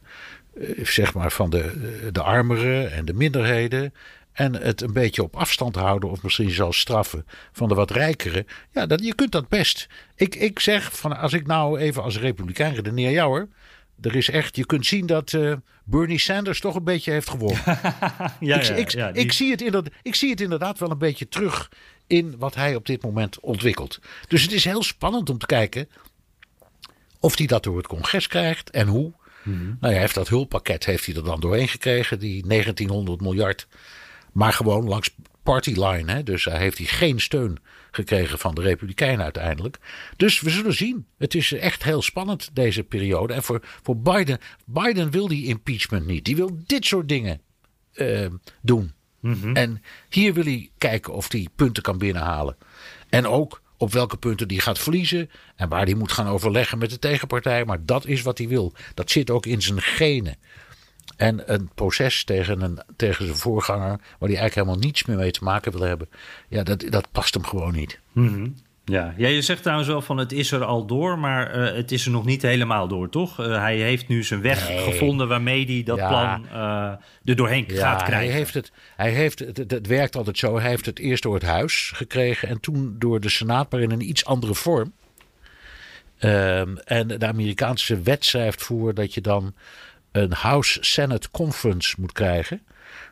zeg maar van de, de armeren en de minderheden. En het een beetje op afstand houden, of misschien zelfs straffen van de wat rijkeren. Ja, dat, je kunt dat best. Ik, ik zeg, van, als ik nou even als republikein redeneer, ja hoor. Er is echt, je kunt zien dat eh, Bernie Sanders toch een beetje heeft gewonnen. Ja, ik, ja, ik, ja, die- ik, zie het inderdaad, ik zie het inderdaad wel een beetje terug in wat hij op dit moment ontwikkelt. Dus het is heel spannend om te kijken of hij dat door het congres krijgt en hoe. Mhm. Nou ja, heeft dat hulppakket heeft hij er dan doorheen gekregen, die 1900 miljard. Maar gewoon langs partyline. Hè? Dus hij heeft hij geen steun gekregen van de Republikeinen uiteindelijk. Dus we zullen zien. Het is echt heel spannend deze periode. En voor, voor Biden, Biden wil die impeachment niet. Die wil dit soort dingen eh, doen. En hier wil hij kijken of hij punten kan binnenhalen. En ook op welke punten die gaat verliezen. En waar hij moet gaan overleggen met de tegenpartij. Maar dat is wat hij wil. Dat zit ook in zijn genen. En een proces tegen, een, tegen zijn voorganger, waar hij eigenlijk helemaal niets meer mee te maken wil hebben. Ja, dat, dat past hem gewoon niet. Ja. ja, je zegt trouwens wel van het is er al door, maar eh, het is er nog niet helemaal door, toch? Eh, hij heeft nu zijn weg Nee. gevonden waarmee hij dat Ja. plan eh, er doorheen gaat krijgen. hij heeft het, hij heeft het, het, het werkt altijd zo. Hij heeft het eerst door het huis gekregen en toen door de Senaat, maar in een iets andere vorm. Ehm, en de Amerikaanse wet schrijft voor dat je dan een House-Senate Conference moet krijgen.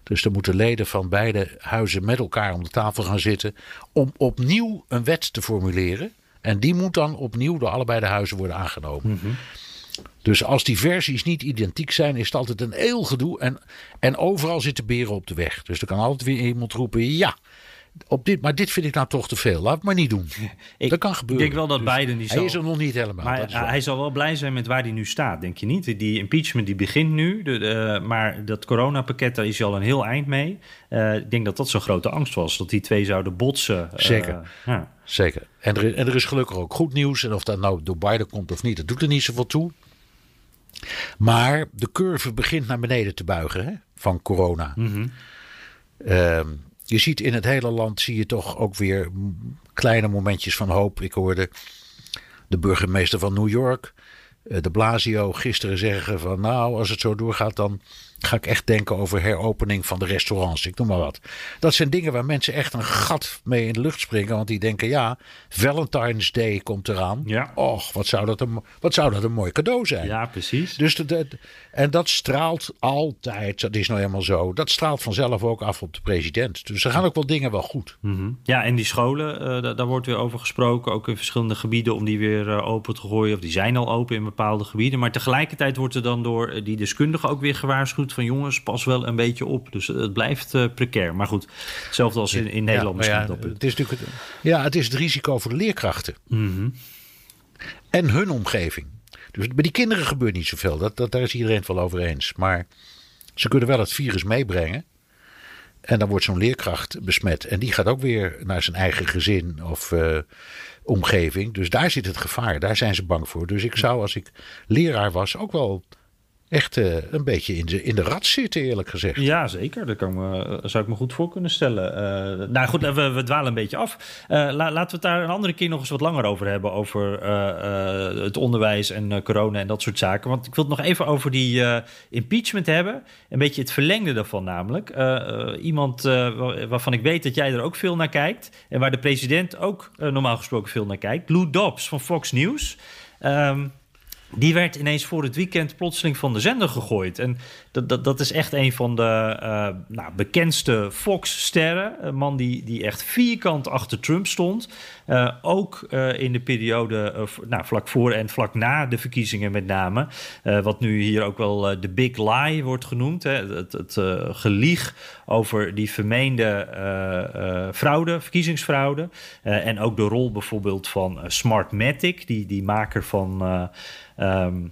Dus dan moeten leden van beide huizen met elkaar om de tafel gaan zitten. om opnieuw een wet te formuleren. En die moet dan opnieuw door allebei de huizen worden aangenomen. Dus als die versies niet identiek zijn, is het altijd een heel gedoe. En, en overal zitten beren op de weg. Dus er kan altijd weer iemand roepen: ja, op dit, maar dit vind ik nou toch te veel. Laat het maar niet doen. Ik- dat kan gebeuren. Ik denk wel dat Dus Biden die Hij zal... is er nog niet helemaal. Maar hij zal wel blij zijn met waar hij nu staat, denk je niet? Die impeachment die begint nu, de, de- maar dat coronapakket, daar is hij al een heel eind mee. Eh, ik denk dat dat zo'n grote angst was, dat die twee zouden botsen. Eh, Zeker. ja. Zeker. En er, en er is gelukkig ook goed nieuws. En of dat nou door Biden komt of niet, dat doet er niet zoveel toe. Maar de curve begint naar beneden te buigen hè, van corona. Ehm, je ziet in het hele land zie je toch ook weer kleine momentjes van hoop. Ik hoorde de burgemeester van New York, eh, de Blasio, gisteren zeggen van nou, als het zo doorgaat, dan ga ik echt denken over heropening van de restaurants. Ik noem maar wat. Dat zijn dingen waar mensen echt een gat mee in de lucht springen. Want die denken, ja, Valentine's Day komt eraan. Ja. Och, wat zou dat een, wat zou dat een mooi cadeau zijn. Ja, precies. Dus de, de- en dat straalt altijd, dat is nou helemaal zo. Dat straalt vanzelf ook af op de president. Dus er gaan ook wel dingen wel goed. Mhm. Ja, en die scholen, eh, da- daar wordt weer over gesproken. Ook in verschillende gebieden om die weer eh, open te gooien. Of die zijn al open in bepaalde gebieden. Maar tegelijkertijd wordt er dan door eh, die deskundigen ook weer gewaarschuwd van jongens, pas wel een beetje op. Dus het blijft eh, precair. Maar goed, hetzelfde als in, in Nederland Ja, misschien. ja, het is natuurlijk het, ja, het is het risico voor de leerkrachten. Mhm. En hun omgeving. Dus bij die kinderen gebeurt niet zoveel. Dat, dat, daar is iedereen het wel over eens. Maar ze kunnen wel het virus meebrengen. En dan wordt zo'n leerkracht besmet. En die gaat ook weer naar zijn eigen gezin of eh, omgeving. Dus daar zit het gevaar. Daar zijn ze bang voor. Dus ik zou, als ik leraar was, ook wel echt eh, een beetje in de, in de rat zitten, eerlijk gezegd. Ja, zeker. Dat kan me, zou ik me goed voor kunnen stellen. Eh, nou goed, we, we dwalen een beetje af. Eh, la- laten we het daar een andere keer nog eens wat langer over hebben. Over eh, eh, het onderwijs en eh, corona en dat soort zaken. Want ik wil het nog even over die eh, impeachment hebben. Een beetje het verlengde daarvan namelijk. Eh, eh, iemand eh, wa- waarvan ik weet dat jij er ook veel naar kijkt. En waar de president ook eh, normaal gesproken veel naar kijkt. Lou Dobbs van Fox News. Ehm, die werd ineens voor het weekend plotseling van de zender gegooid. En dat, dat, dat is echt een van de eh, nou, bekendste Fox-sterren. Een man die, die echt vierkant achter Trump stond. Eh, ook eh, in de periode nou, vlak voor en vlak na de verkiezingen met name. Wat nu hier ook wel de big lie wordt genoemd. Hè? Het, het gelieg over die vermeende fraude, verkiezingsfraude. En ook de rol bijvoorbeeld van Smartmatic, die, die maker van... eh, ehm,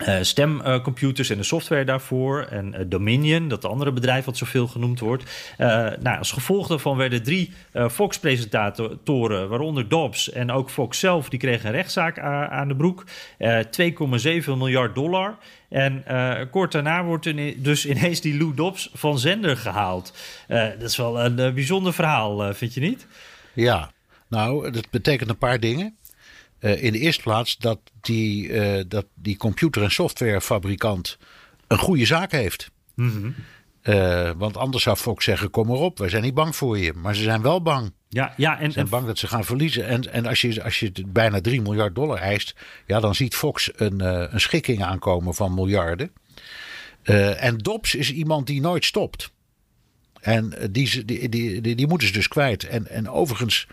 eh, stemcomputers en de software daarvoor. En eh, Dominion, dat andere bedrijf wat zoveel genoemd wordt. Eh, nou, als gevolg daarvan werden drie Fox-presentatoren, waaronder Dobbs en ook Fox zelf, die kregen een rechtszaak aan de broek. Eh 2,7 miljard dollar. En kort daarna wordt dus ineens die Lou Dobbs van zender gehaald. Eh, dat is wel een bijzonder verhaal, vind je niet? Ja, nou, dat betekent een paar dingen. Eh, in de eerste plaats dat die, eh, dat die computer- en softwarefabrikant een goede zaak heeft. Eh, want anders zou Fox zeggen: kom maar op, wij zijn niet bang voor je. Maar ze zijn wel bang. Ja, ja en, Ze zijn en bang dat ze gaan verliezen. En, en als, je, als je bijna 3 miljard dollar eist, ja, dan ziet Fox een, een schikking aankomen van miljarden. En Dobbs is iemand die nooit stopt. En die, die, die, die, die moeten ze dus kwijt. En, en overigens,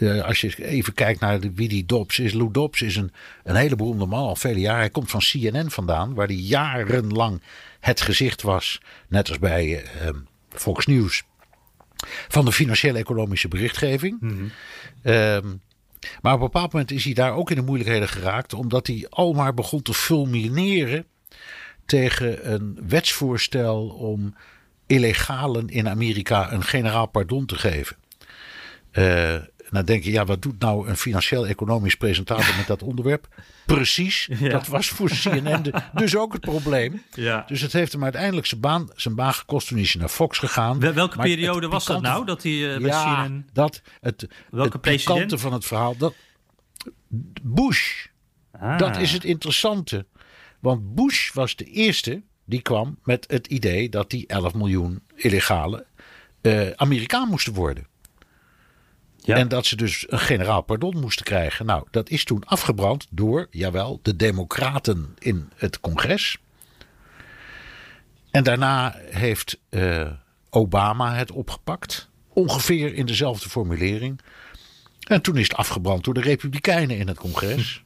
eh, als je even kijkt naar wie die Dobbs is. Lou Dobbs is een, een hele beroemde man al vele jaren. Hij komt van CNN vandaan, waar hij jarenlang het gezicht was. Net als bij eh, Fox News. Van de financiële economische berichtgeving. Ehm, maar op een bepaald moment is hij daar ook in de moeilijkheden geraakt. Omdat hij al maar begon te fulmineren tegen een wetsvoorstel om illegalen in Amerika een generaal pardon te geven. Eh, en dan denk je, ja, wat doet nou een financieel-economisch presentator met dat onderwerp? Precies, Ja. dat was voor CNN de- dus ook het probleem. Ja. Dus het heeft hem uiteindelijk zijn baan, zijn baan gekost. Toen is hij naar Fox gegaan. Wel- welke Maar het periode was dat nou? Dat hij eh, bij ja, CNN... dat het, Welke het van het verhaal. Dat, Bush, Ah. dat is het interessante. Want Bush was de eerste die kwam met het idee dat die 11 miljoen illegale eh, Amerikaan moesten worden. En dat ze dus een generaal pardon moesten krijgen. Nou, dat is toen afgebrand door, jawel, de Democraten in het congres. En daarna heeft eh, Obama het opgepakt. Ongeveer in dezelfde formulering. En toen is het afgebrand door de Republikeinen in het congres.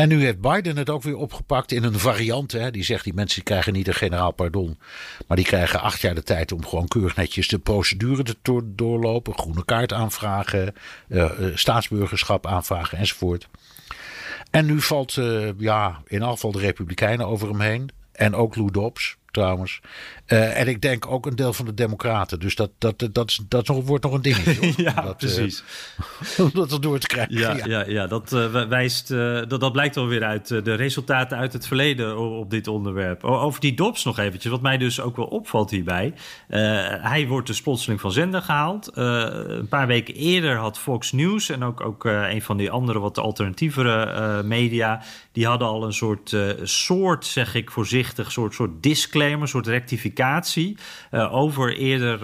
En nu heeft Biden het ook weer opgepakt in een variant. Hè. Die zegt die mensen krijgen niet een generaal pardon. Maar die krijgen acht jaar de tijd om gewoon keurig netjes de procedure te door- doorlopen. Groene kaart aanvragen. eh, eh, staatsburgerschap aanvragen enzovoort. En nu valt eh, ja, in geval de Republikeinen over hem heen. En ook Lou Dobbs. trouwens. Uh, en ik denk ook een deel van de Democraten. Dus dat, dat, dat, dat, dat wordt nog een dingetje. ja, dat, precies. Om dat erdoor te krijgen. Ja, ja. ja, ja dat, uh, wijst, dat, dat blijkt alweer uit de resultaten uit het verleden op dit onderwerp. Over die Dobbs nog eventjes, wat mij dus ook wel opvalt hierbij. hij wordt dus plotseling van zender gehaald. een paar weken eerder had Fox News en ook, ook een van die andere wat alternatievere media... die hadden al een soort, soort, zeg ik voorzichtig, soort, soort disclaimer, soort rectificatie... over, eerder,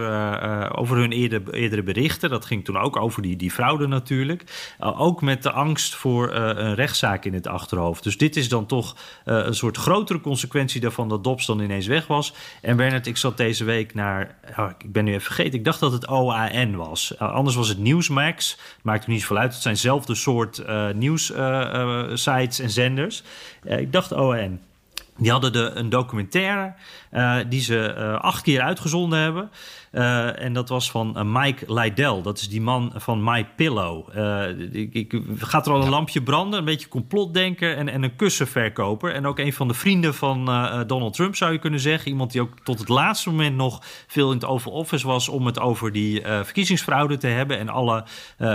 over hun eerder, eerdere berichten. Dat ging toen ook over die, die fraude natuurlijk. ook met de angst voor een rechtszaak in het achterhoofd. Dus dit is dan toch een soort grotere consequentie daarvan... dat Dobbs dan ineens weg was. En Bernard, ik zat deze week naar... Ik ben nu even vergeten, ik dacht dat het OAN was. anders was het Newsmax. Maakt er niet zoveel uit. Het zijn zelfde soort uh, nieuwssites en zenders. ik dacht OAN. Die hadden de, een documentaire uh, die ze uh, acht keer uitgezonden hebben. Uh, en dat was van Mike Lydell. Dat is die man van My Pillow. ik, ik, gaat er al een ja. lampje branden, een beetje complotdenker en, en een kussenverkoper. En ook een van de vrienden van Donald Trump zou je kunnen zeggen. Iemand die ook tot het laatste moment nog veel in het Oval Office was om het over die verkiezingsfraude te hebben. En alle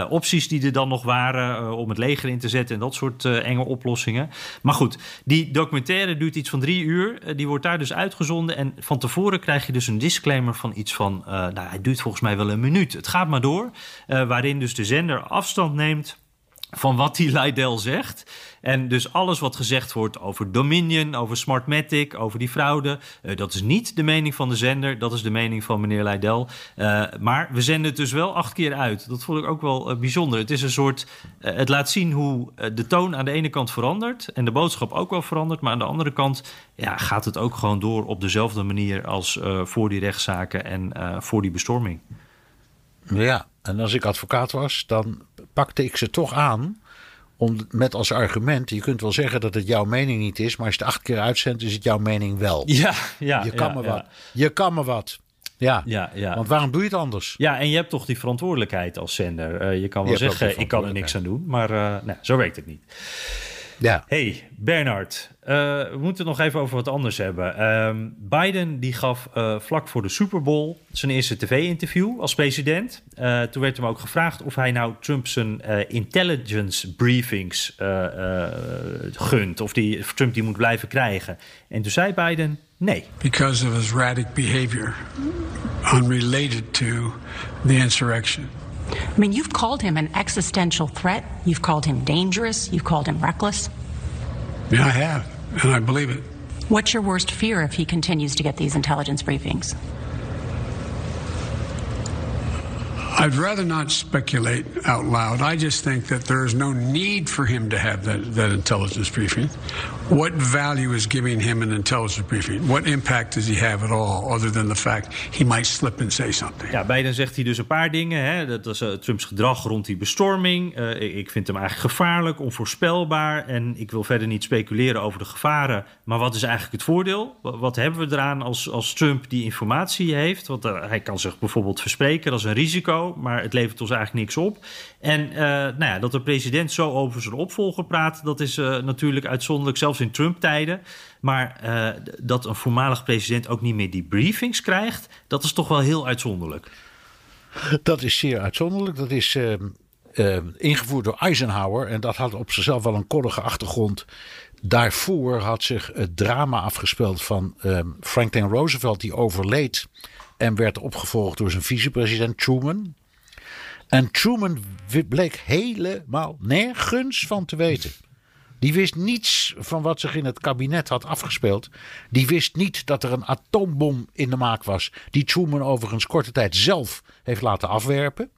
opties die er dan nog waren om het leger in te zetten en dat soort enge oplossingen. Maar goed, die documentaire duurt iets van drie uur. die wordt daar dus uitgezonden. En van tevoren krijg je dus een disclaimer van iets van... Uh, nou, het duurt volgens mij wel een minuut. Het gaat maar door. Uh, waarin dus de zender afstand neemt van wat die Lydell zegt. En dus alles wat gezegd wordt over Dominion, over Smartmatic, over die fraude... Uh, dat is niet de mening van de zender, dat is de mening van meneer Lydell. Uh, maar we zenden het dus wel acht keer uit. Dat vond ik ook wel uh, bijzonder. Het is een soort... het laat zien hoe de toon aan de ene kant verandert... en de boodschap ook wel verandert. Maar aan de andere kant ja, gaat het ook gewoon door op dezelfde manier... als voor die rechtszaken en voor die bestorming. Ja, en als ik advocaat was, dan pakte ik ze toch aan. Om, met als argument, je kunt wel zeggen dat het jouw mening niet is, maar als je het acht keer uitzendt, is het jouw mening wel. Ja, ja. Je kan ja, me ja. wat. Je kan me wat. Ja. Ja, ja. Want waarom doe je het anders? Ja, en je hebt toch die verantwoordelijkheid als zender. Uh, je kan wel Je zeggen, ik kan er niks aan doen, maar uh, nou, zo werkt het niet. Ja. Hey, Bernard. Uh, we moeten het nog even over wat anders hebben. Um, Biden die gaf uh, vlak voor de Super Bowl zijn eerste tv-interview als president. Uh, toen werd hem ook gevraagd of hij nou Trump zijn intelligence briefings gunt. Of die, of Trump die moet blijven krijgen. En toen zei Biden nee. Because of his erratic behavior unrelated to the insurrection. I mean, you've called him an existential threat. You've called him dangerous. You've called him reckless. Yeah, I have, and I believe it. What's your worst fear if he continues to get these intelligence briefings? I'd rather not speculate out loud. I just think that there is no need for him to have that, that intelligence briefing. What value is giving him an intelligence briefing? What impact does he have at all, other than the fact he might slip and say something? Ja, Biden zegt hij dus een paar dingen. Hè. Dat is uh, Trumps gedrag rond die bestorming. Uh, ik vind hem eigenlijk gevaarlijk, onvoorspelbaar. En ik wil verder niet speculeren over de gevaren. Maar wat is eigenlijk het voordeel? Wat hebben we eraan als, als Trump die informatie heeft? Want uh, hij kan zich bijvoorbeeld verspreken, dat is een risico. Maar het levert ons eigenlijk niks op. En nou ja, dat de president zo over zijn opvolger praat... dat is natuurlijk uitzonderlijk, zelfs in Trump-tijden. Maar uh, dat een voormalig president ook niet meer die briefings krijgt, dat is toch wel heel uitzonderlijk. Dat is zeer uitzonderlijk. Dat is ingevoerd door Eisenhower. En dat had op zichzelf wel een koddige achtergrond. Daarvoor had zich het drama afgespeeld van Franklin Roosevelt, die overleed. En werd opgevolgd door zijn vicepresident Truman. En Truman bleek helemaal nergens van te weten. Die wist niets van wat zich in het kabinet had afgespeeld. Die wist niet dat er een atoombom in de maak was. Die Truman overigens korte tijd zelf heeft laten afwerpen.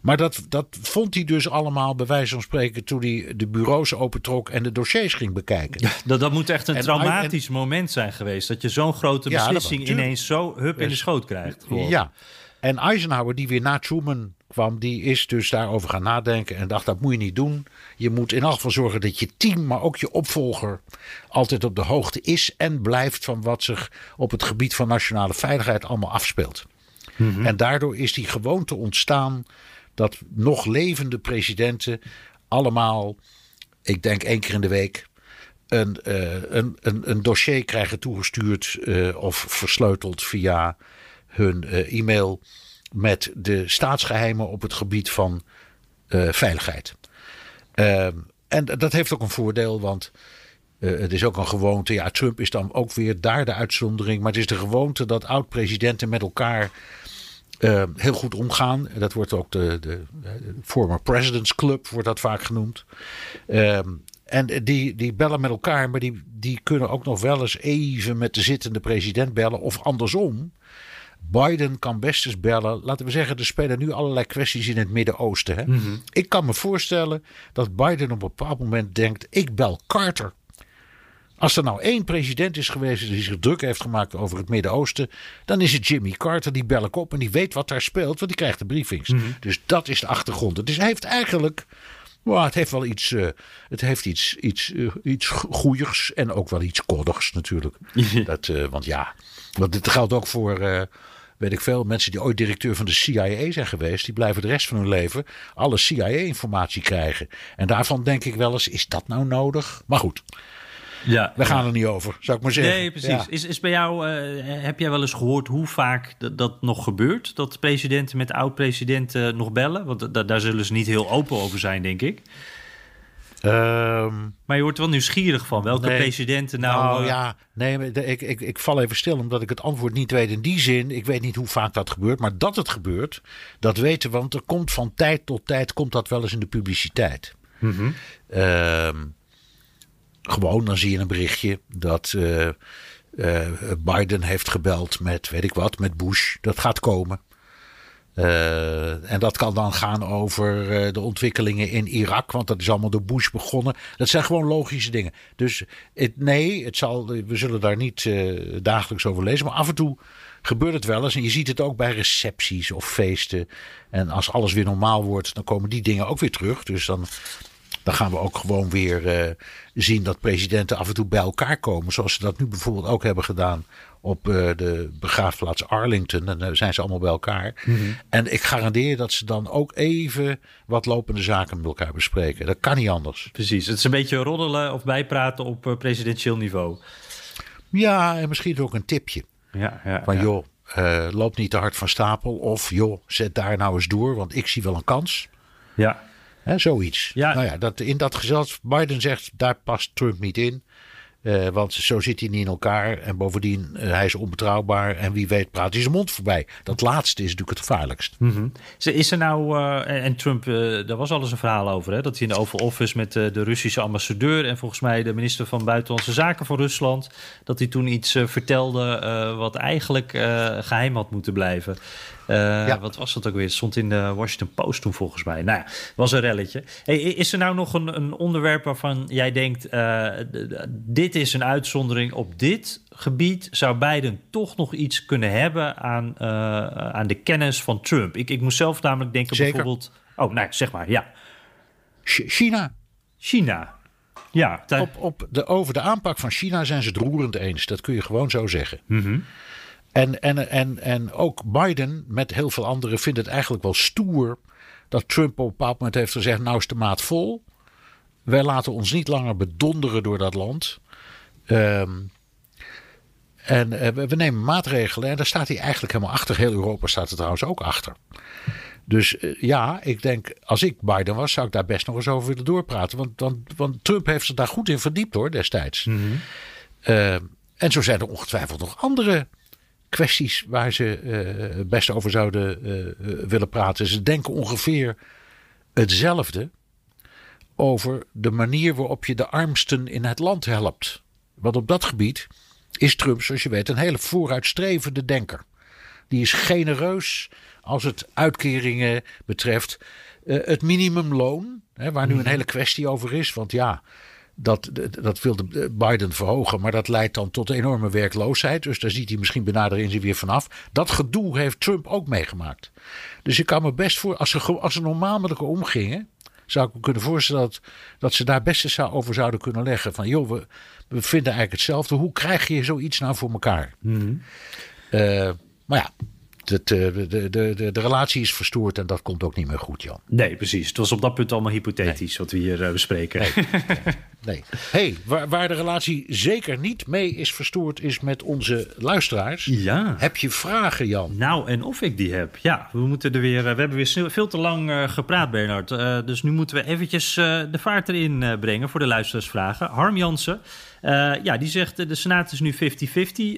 Maar dat, dat vond hij dus allemaal bij wijze van spreken toen hij de bureaus opentrok en de dossiers ging bekijken. Ja, dat, dat moet echt een en, traumatisch en, moment zijn geweest. Dat je zo'n grote beslissing ja, ineens zo hup in de schoot krijgt. Gewoon. Ja, en Eisenhower die weer na Truman kwam, die is dus daarover gaan nadenken en dacht dat moet je niet doen. Je moet in elk geval zorgen dat je team, maar ook je opvolger altijd op de hoogte is en blijft van wat zich op het gebied van nationale veiligheid allemaal afspeelt. Mm-hmm. En daardoor is die gewoonte ontstaan dat nog levende presidenten allemaal, ik denk één keer in de week, een, een, een, een, dossier krijgen toegestuurd of versleuteld via hun e-mail met de staatsgeheimen op het gebied van veiligheid. Ehm, en dat heeft ook een voordeel, want het is ook een gewoonte. Ja, Trump is dan ook weer daar de uitzondering. Maar het is de gewoonte dat oud-presidenten met elkaar uh, heel goed omgaan. Dat wordt ook de, de, former presidents club, wordt dat vaak genoemd. Uh, en die, die bellen met elkaar, maar die, die kunnen ook nog wel eens even met de zittende president bellen. Of andersom. Biden kan best eens bellen. Laten we zeggen, er spelen nu allerlei kwesties in het Midden-Oosten. Mm -hmm. Ik kan me voorstellen dat Biden op een bepaald moment denkt: ik bel Carter. Als er nou één president is geweest die zich druk heeft gemaakt over het Midden-Oosten, dan is het Jimmy Carter. Die bel ik op en die weet wat daar speelt, want die krijgt de briefings. Mm -hmm. Dus dat is de achtergrond. Dus hij heeft eigenlijk. well, het heeft wel iets, uh, het heeft iets, iets, uh, iets goeiers en ook wel iets koddigs natuurlijk. dat, uh, want ja, want dit geldt ook voor, weet ik veel, mensen die ooit directeur van de CIA zijn geweest. Die blijven de rest van hun leven alle CIA-informatie krijgen. En daarvan denk ik wel eens, is dat nou nodig? Maar goed. Ja, we gaan er niet over, zou ik maar zeggen. Nee, precies. Ja. Is, is bij jou, uh, heb jij wel eens gehoord hoe vaak dat, dat nog gebeurt? Dat presidenten met oud-presidenten nog bellen? Want da daar zullen ze niet heel open over zijn, denk ik. Um, maar je wordt wel nieuwsgierig van welke nee, presidenten nou... Nou uh, ja, nee, ik, ik, ik val even stil omdat ik het antwoord niet weet in die zin. Ik weet niet hoe vaak dat gebeurt, maar dat het gebeurt, dat weten we. Want er komt van tijd tot tijd, komt dat wel eens in de publiciteit. Mm -hmm. um, gewoon, dan zie je een berichtje dat uh, uh, Biden heeft gebeld met, weet ik wat, met Bush. Dat gaat komen. Uh, en dat kan dan gaan over de ontwikkelingen in Irak, want dat is allemaal door Bush begonnen. Dat zijn gewoon logische dingen. Dus het, nee, het zal, we zullen daar niet dagelijks over lezen, maar af en toe gebeurt het wel eens. En je ziet het ook bij recepties of feesten. En als alles weer normaal wordt, dan komen die dingen ook weer terug. Dus dan dan gaan we ook gewoon weer uh, zien dat presidenten af en toe bij elkaar komen. Zoals ze dat nu bijvoorbeeld ook hebben gedaan op uh, de begraafplaats Arlington. En dan uh, zijn ze allemaal bij elkaar. Mm -hmm. En ik garandeer dat ze dan ook even wat lopende zaken met elkaar bespreken. Dat kan niet anders. Precies. Het is een beetje roddelen of bijpraten op presidentieel niveau. Ja, en misschien ook een tipje. Ja, ja, van ja. joh, loop niet te hard van stapel. Of joh, zet daar nou eens door, want ik zie wel een kans. Ja. Zoiets. Ja. Nou ja, dat, in dat gezelschap, Biden zegt, daar past Trump niet in. Uh, want zo zit hij niet in elkaar. En bovendien, uh, hij is onbetrouwbaar. En wie weet praat hij zijn mond voorbij. Dat laatste is natuurlijk het gevaarlijkst. Mm -hmm. Is er nou, uh, en Trump, daar was alles een verhaal over. Hè? Dat hij in de Oval Office met de Russische ambassadeur... en volgens mij de minister van Buitenlandse Zaken van Rusland... dat hij toen iets vertelde wat eigenlijk geheim had moeten blijven. Uh, ja. Wat was dat ook weer? Het stond in de Washington Post toen volgens mij. Nou ja, was een relletje. Hey, is er nou nog een, een onderwerp waarvan jij denkt... Uh, dit is een uitzondering op dit gebied... zou Biden toch nog iets kunnen hebben aan, uh, aan de kennis van Trump? Ik, ik moest zelf namelijk denken Zeker. bijvoorbeeld... Oh, nee, zeg maar, ja. China. China. Ja, op, op de, over de aanpak van China zijn ze het roerend eens. Dat kun je gewoon zo zeggen. Mm -hmm. En, en, en, en ook Biden met heel veel anderen vindt het eigenlijk wel stoer dat Trump op een bepaald moment heeft gezegd: Nou is de maat vol. Wij laten ons niet langer bedonderen door dat land. Um, en uh, we, we nemen maatregelen. En daar staat hij eigenlijk helemaal achter. Heel Europa staat er trouwens ook achter. Dus uh, ja, ik denk, als ik Biden was, zou ik daar best nog eens over willen doorpraten. Want, want, want Trump heeft zich daar goed in verdiept hoor, destijds. Mm -hmm. uh, en zo zijn er ongetwijfeld nog andere kwesties waar ze uh, best over zouden uh, willen praten. Ze denken ongeveer hetzelfde over de manier waarop je de armsten in het land helpt. Want op dat gebied is Trump, zoals je weet, een hele vooruitstrevende denker. Die is genereus als het uitkeringen betreft. Uh, het minimumloon, hè, waar nu een hele kwestie over is. Want ja, dat, dat wil Biden verhogen, maar dat leidt dan tot enorme werkloosheid. Dus daar ziet hij misschien benader in zich weer vanaf. Dat gedoe heeft Trump ook meegemaakt. Dus ik kan me best voor, als ze, als ze normaal met elkaar omgingen, zou ik me kunnen voorstellen dat, dat ze daar best eens over zouden kunnen leggen. Van joh, we, we vinden eigenlijk hetzelfde. Hoe krijg je zoiets nou voor elkaar? Mm -hmm. uh, maar ja, de, de, de, de, de relatie is verstoord en dat komt ook niet meer goed, Jan. Nee, precies. Het was op dat punt allemaal hypothetisch nee. wat we hier uh, bespreken. Nee. nee. hey, waar, waar de relatie zeker niet mee is verstoord, is met onze luisteraars. Ja. Heb je vragen, Jan? Nou, en of ik die heb. Ja, we, moeten er weer, eh, we hebben weer veel te lang eh, gepraat, Bernard. Eh, dus nu moeten we eventjes eh, de vaart erin eh, brengen voor de luisteraarsvragen. Harm Jansen, eh, ja, die zegt eh, de Senaat is nu 50-50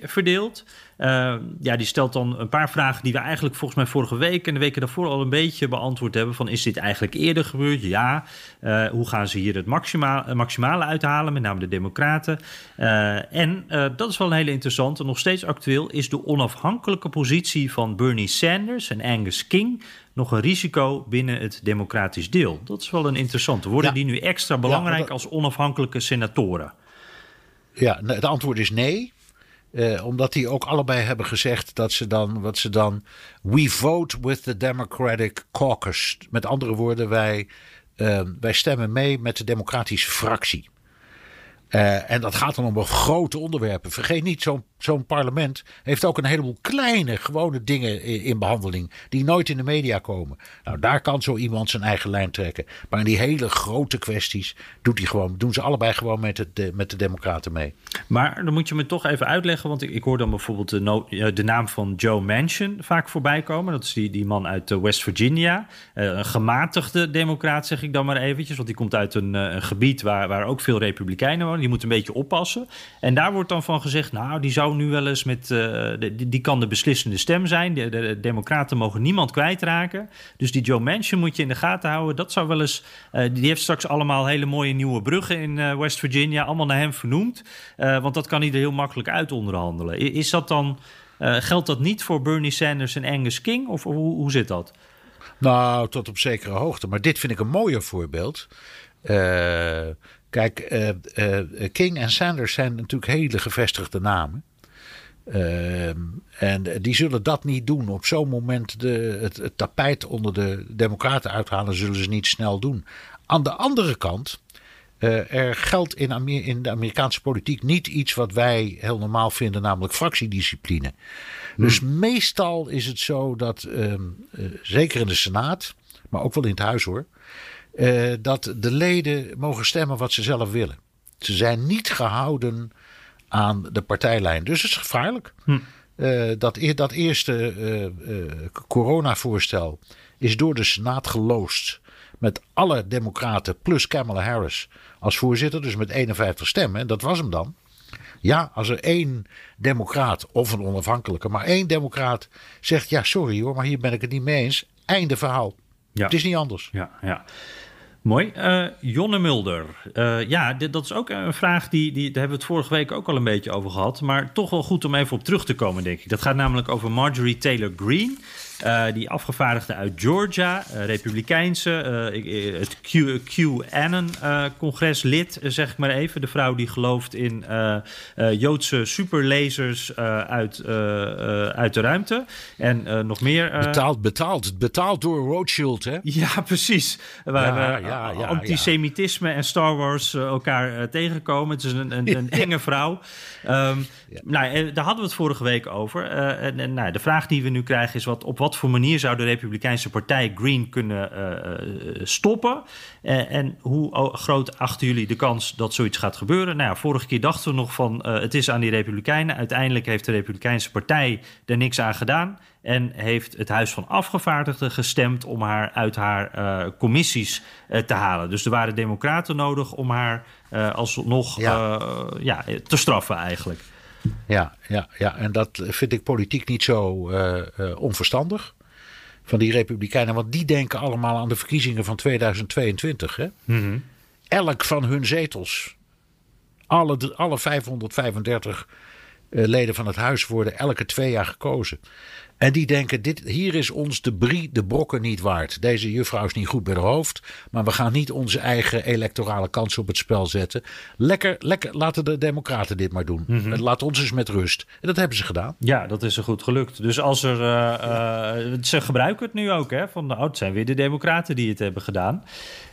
verdeeld. Eh, ja, die stelt dan een paar vragen die we eigenlijk volgens mij vorige week en de weken daarvoor al een beetje beantwoord hebben. Van is dit eigenlijk eerder gebeurd? Ja. Eh, hoe gaan ze hier het maxima, eh, maximale uithalen, met name de Democraten? Eh, en eh, dat is wel een hele interessante, nog steeds actueel, is de onafhankelijke positie van Bernie Sanders en Angus King nog een risico binnen het democratisch deel? Dat is wel een interessante. Worden Ja. die nu extra belangrijk dat- als onafhankelijke senatoren? Ja, het antwoord is nee. Eh, omdat die ook allebei hebben gezegd dat ze dan, wat ze dan, we vote with the Democratic Caucus. Met andere woorden, wij, eh, wij stemmen mee met de democratische fractie. Eh, en dat gaat dan om grote onderwerpen. Vergeet niet, zo'n zo'n parlement heeft ook een heleboel kleine, gewone dingen in, in behandeling. die nooit in de media komen. Nou, daar kan zo iemand zijn eigen lijn trekken. Maar in die hele grote kwesties doet hij gewoon, doen ze allebei gewoon met, het, met de Democraten mee. Maar dan moet je me toch even uitleggen, want ik, ik hoor dan bijvoorbeeld de, de naam van Joe Manchin vaak voorbij komen. Dat is die, die man uit eh, West Virginia. Eh, een gematigde democraat, zeg ik dan maar eventjes. Want die komt uit een, eh, een gebied waar, waar ook veel republikeinen wonen. Die moet een beetje oppassen. En daar wordt dan van gezegd, nou, die zou nu wel eens met... eh, de- die, kan de beslissende stem zijn. De, de, de democraten mogen niemand kwijtraken. Dus die Joe Manchin moet je in de gaten houden. Dat zou wel eens... eh, die heeft straks allemaal hele mooie nieuwe bruggen in eh, West Virginia. Allemaal naar hem vernoemd. Want dat kan hij er heel makkelijk uit onderhandelen. Is dat dan... geldt dat niet voor Bernie Sanders en Angus King? Of hoe, hoe zit dat? Nou, tot op zekere hoogte. Maar dit vind ik een mooier voorbeeld. Kijk, King en Sanders zijn natuurlijk hele gevestigde namen. Ehm, en die zullen dat niet doen. Op zo'n moment de, het, het tapijt onder de Democraten uithalen, zullen ze niet snel doen. Aan de andere kant, eh, er geldt in, Amer- in de Amerikaanse politiek niet iets wat wij heel normaal vinden, namelijk fractiediscipline. Dus meestal is het zo dat, ehm, eh, zeker in de Senaat, maar ook wel in het huis hoor, eh, dat de leden mogen stemmen wat ze zelf willen. Ze zijn niet gehouden aan de partijlijn. Dus het is gevaarlijk. Eh, dat, e- dat eerste eh, eh, coronavoorstel is door de Senaat geloosd. Met alle democraten plus Kamala Harris als voorzitter. Dus met 51 stemmen. En dat was hem dan. Ja, als er één democraat of een onafhankelijke, maar één democraat zegt: Ja, sorry hoor, maar hier ben ik het niet mee eens. Einde verhaal. Ja. Het is niet anders. Ja, ja. Mooi. Eh, Jonne Mulder. Eh, ja, dat is ook een vraag die, die. Daar hebben we het vorige week ook al een beetje over gehad. Maar toch wel goed om even op terug te komen, denk ik. Dat gaat namelijk over Marjorie Taylor Greene. Eh, die afgevaardigde uit Georgia, eh, Republikeinse, ik- eh, het Q, QAnon-congreslid, zeg ik maar even. De vrouw die gelooft in Joodse superlasers uit, uit de ruimte. En nog meer. Betaald, betaald. Betaald door Rothschild, hè? ja, precies. Waar Ja, ja, ja, antisemitisme en Star Wars elkaar tegenkomen. Het is een, een, een enge vrouw. Ehm, nou, daar hadden we het vorige week over. En, en, nou, de vraag die we nu krijgen is: wat, op wat voor manier zou de Republikeinse Partij Green kunnen eh, eh, stoppen? Eh, en hoe groot achten jullie de kans dat zoiets gaat gebeuren? Nou, ja, vorige keer dachten we nog van: het is aan die Republikeinen. Uiteindelijk heeft de Republikeinse Partij er niks aan gedaan. En heeft het Huis van Afgevaardigden gestemd om haar uit haar commissies te halen. Dus er waren democraten nodig om haar alsnog Ja. ja, te straffen eigenlijk. Ja, ja, ja, en dat vind ik politiek niet zo eh, eh, onverstandig. Van die Republikeinen, want die denken allemaal aan de verkiezingen van 2022. Hè? Elk van hun zetels, alle, alle 535 eh, leden van het huis worden elke twee jaar gekozen. En die denken, dit, hier is ons de brie de brokken niet waard. Deze juffrouw is niet goed bij de hoofd. Maar we gaan niet onze eigen electorale kansen op het spel zetten. Lekker, lekker laten de democraten dit maar doen. Laat ons eens met rust. En dat hebben ze gedaan. Ja, dat is er goed gelukt. Dus als er. eh, eh, ze gebruiken het nu ook, hè? Van nou, het zijn weer de Democraten die het hebben gedaan.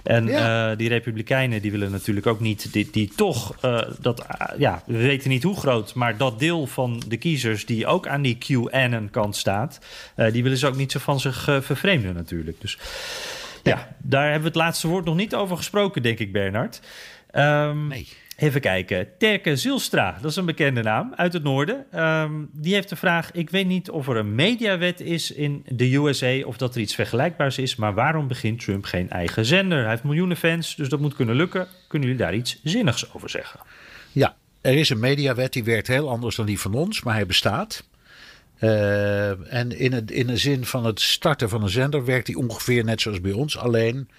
En Ja. eh, die Republikeinen die willen natuurlijk ook niet. Die, die toch. eh, dat, ah, ja, we weten niet hoe groot. Maar dat deel van de kiezers die ook aan die QAnon-kant staat. eh, die willen ze ook niet zo van zich vervreemden, natuurlijk. Dus ja, daar hebben we het laatste woord nog niet over gesproken, denk ik, Bernard. Ehm, Nee. Even kijken. Terke Zilstra, dat is een bekende naam uit het noorden. Ehm, die heeft de vraag: Ik weet niet of er een mediawet is in de USA of dat er iets vergelijkbaars is, maar waarom begint Trump geen eigen zender? Hij heeft miljoenen fans, dus dat moet kunnen lukken. Kunnen jullie daar iets zinnigs over zeggen? Ja, er is een mediawet die werkt heel anders dan die van ons, maar hij bestaat. Eh, en in, het, in de zin van het starten van een zender werkt die ongeveer net zoals bij ons. Alleen,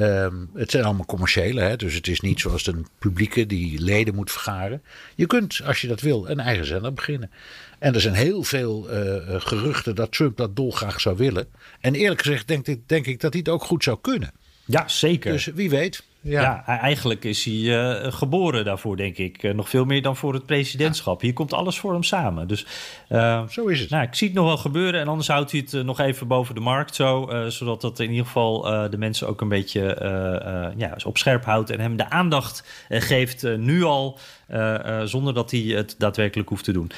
ehm, het zijn allemaal commerciële, hè, dus het is niet zoals een publieke die leden moet vergaren. Je kunt, als je dat wil, een eigen zender beginnen. En er zijn heel veel eh, eh, geruchten dat Trump dat dolgraag zou willen. En eerlijk gezegd denk ik, denk ik dat hij het ook goed zou kunnen. Ja, zeker. Dus wie weet. Ja. Ja, e- eigenlijk is hij eh, geboren daarvoor, denk ik. Eh, nog veel meer dan voor het presidentschap. Hier komt alles voor hem samen. Dus eh, Zo is het. Nou, ik zie het nog wel gebeuren. En anders houdt hij het nog even boven de markt zo. zodat dat in ieder geval de mensen ook een beetje ja, op scherp houdt. En hem de aandacht geeft nu al. zonder dat hij het daadwerkelijk hoeft te doen.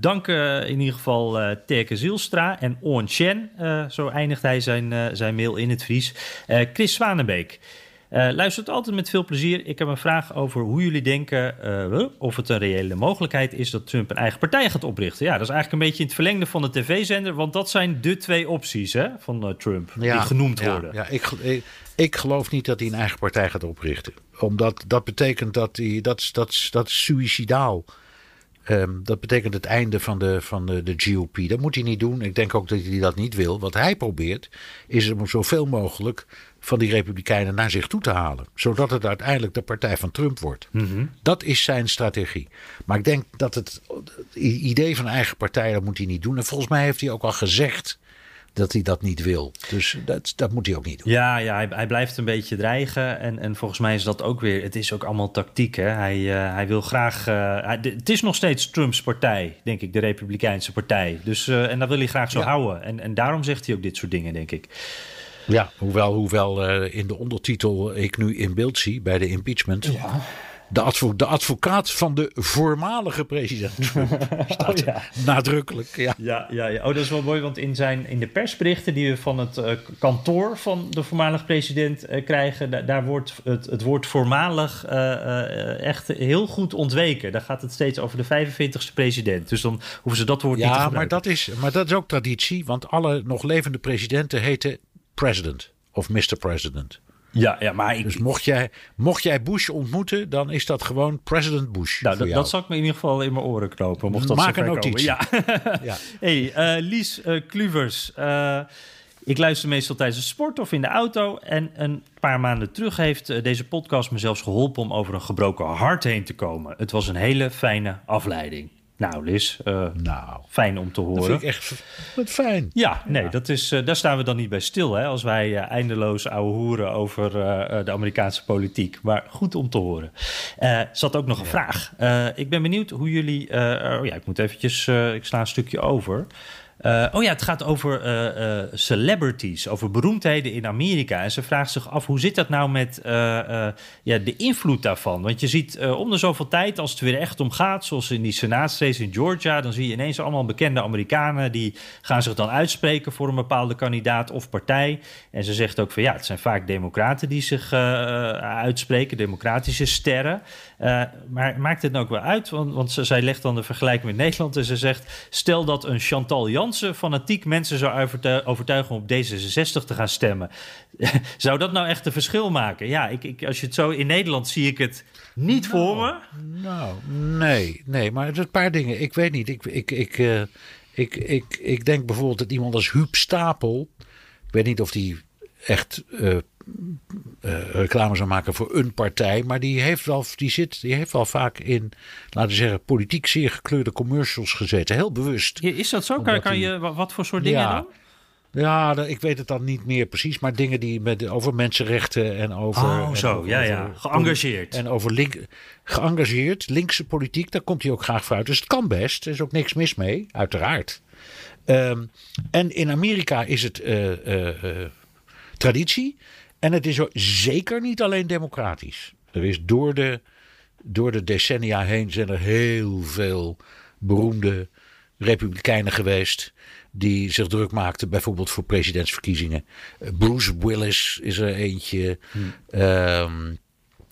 Dank in ieder geval eh Terke Zielstra en On Chen. zo eindigt hij zijn, zijn mail in het Fries. Chris Zwanenbeek. Eh, luistert altijd met veel plezier. Ik heb een vraag over hoe jullie denken eh, of het een reële mogelijkheid is dat Trump een eigen partij gaat oprichten. Ja, dat is eigenlijk een beetje in het verlengde van de tv-zender, want dat zijn de twee opties hè, van eh, Trump die genoemd ja, worden. Ja, ik, ik, ik geloof niet dat hij een eigen partij gaat oprichten. Omdat dat betekent dat hij. Dat, is- dat, dat is suicidaal. Ehm, dat betekent het einde van de, van de, de GOP. Dat moet hij niet doen. Ik denk ook dat hij dat niet wil. Wat hij probeert is om zoveel mogelijk van die Republikeinen naar zich toe te halen. Zodat het uiteindelijk de partij van Trump wordt. Dat is zijn strategie. Maar ik denk dat het, het idee van eigen partij, dat moet hij niet doen. En volgens mij heeft hij ook al gezegd dat hij dat niet wil. Dus dat, dat moet hij ook niet doen. Ja, ja hij, hij blijft een beetje dreigen. En, en volgens mij is dat ook weer. Het is ook allemaal tactiek. Hè? Hij, eh, hij wil graag. eh, hij- de- het is nog steeds Trumps partij, denk ik, de Republikeinse partij. Dus, eh, en dat wil hij graag zo Ja. houden. En, en daarom zegt hij ook dit soort dingen, denk ik. Ja, hoewel, hoewel eh, in de ondertitel ik nu in beeld zie bij de impeachment. De, advo- de advocaat van de voormalige president staat Oh, ja. nadrukkelijk. Ja. Ja, ja, ja. Oh, dat is wel mooi, want in, zijn, in de persberichten die we van het eh, kantoor van de voormalig president eh, krijgen, da- daar wordt het, het woord voormalig eh, eh, echt heel goed ontweken. Daar gaat het steeds over de 45ste president. Dus dan hoeven ze dat woord niet te Ja, maar gebruiken. dat, is, maar dat is ook traditie, want alle nog levende presidenten heten president of Mr. President. Ja, ja, maar ik, Dus mocht jij, mocht jij Bush ontmoeten, dan is dat gewoon President Bush. nou, dat, dat zal ik me in ieder geval in mijn oren knopen. Mocht dat Maak een notitie. Komen. Ja. Ja. Hey, eh, Lies eh, Kluvers. eh, ik luister meestal tijdens de sport of in de auto. En een paar maanden terug heeft deze podcast me zelfs geholpen om over een gebroken hart heen te komen. Het was een hele fijne afleiding. Nou, Liz, eh, Nou, fijn om te dat horen. vind ik echt wat fijn. Ja, nee, Dat is, eh, daar staan we dan niet bij stil. Hè, als wij eh, eindeloos ouwe hoeren over de Amerikaanse politiek. Maar goed om te horen. Zat ook nog een vraag. Ik ben benieuwd hoe jullie. oh ja, ik moet eventjes. ik sla een stukje over. Eh, oh ja, het gaat over eh, eh, celebrities, over beroemdheden in Amerika. En ze vraagt zich af, hoe zit dat nou met ja, de invloed daarvan? Want je ziet om de zoveel tijd, als het weer echt om gaat... zoals in die senaatsrace in Georgia... dan zie je ineens allemaal bekende Amerikanen... die gaan zich dan uitspreken voor een bepaalde kandidaat of partij. En ze zegt ook van, ja, het zijn vaak democraten die zich uitspreken... democratische sterren. Eh, maar maakt het nou ook wel uit? Want, want ze, zij legt dan de vergelijking met Nederland en ze zegt... stel dat een Chantal Jansen fanatiek mensen zou overtu- overtuigen om op D66 te gaan stemmen. zou dat nou echt een verschil maken? Ja, ik, ik, als je het zo in Nederland zie ik het niet voor me. Nou, nee, nee, maar een paar dingen. Ik weet niet. Ik, ik, ik, eh, ik, ik, ik denk bijvoorbeeld dat iemand als Huub Stapel. Ik weet niet of die echt eh, eh, reclame zou maken voor een partij. Maar die heeft, wel, die, zit, die heeft wel vaak in, laten we zeggen, politiek zeer gekleurde commercials gezeten. Heel bewust. Is dat zo? Kan, Omdat kan die- je, wa- wat voor soort dingen Ja. dan? Ja, ik weet het dan niet meer precies. Maar dingen die met, over mensenrechten en over. Oh, en zo. over- Ja, ja. Geëngageerd. En over link, geëngageerd, linkse politiek, daar komt hij ook graag voor uit. Dus het kan best, er is ook niks mis mee, uiteraard. Ehm, en in Amerika is het eh, eh, eh, traditie. En het is zeker niet alleen democratisch. Er is door de, door de decennia heen zijn er heel veel beroemde republikeinen geweest. Die zich druk maakten, bijvoorbeeld voor presidentsverkiezingen. Eh, Bruce Willis is er eentje. En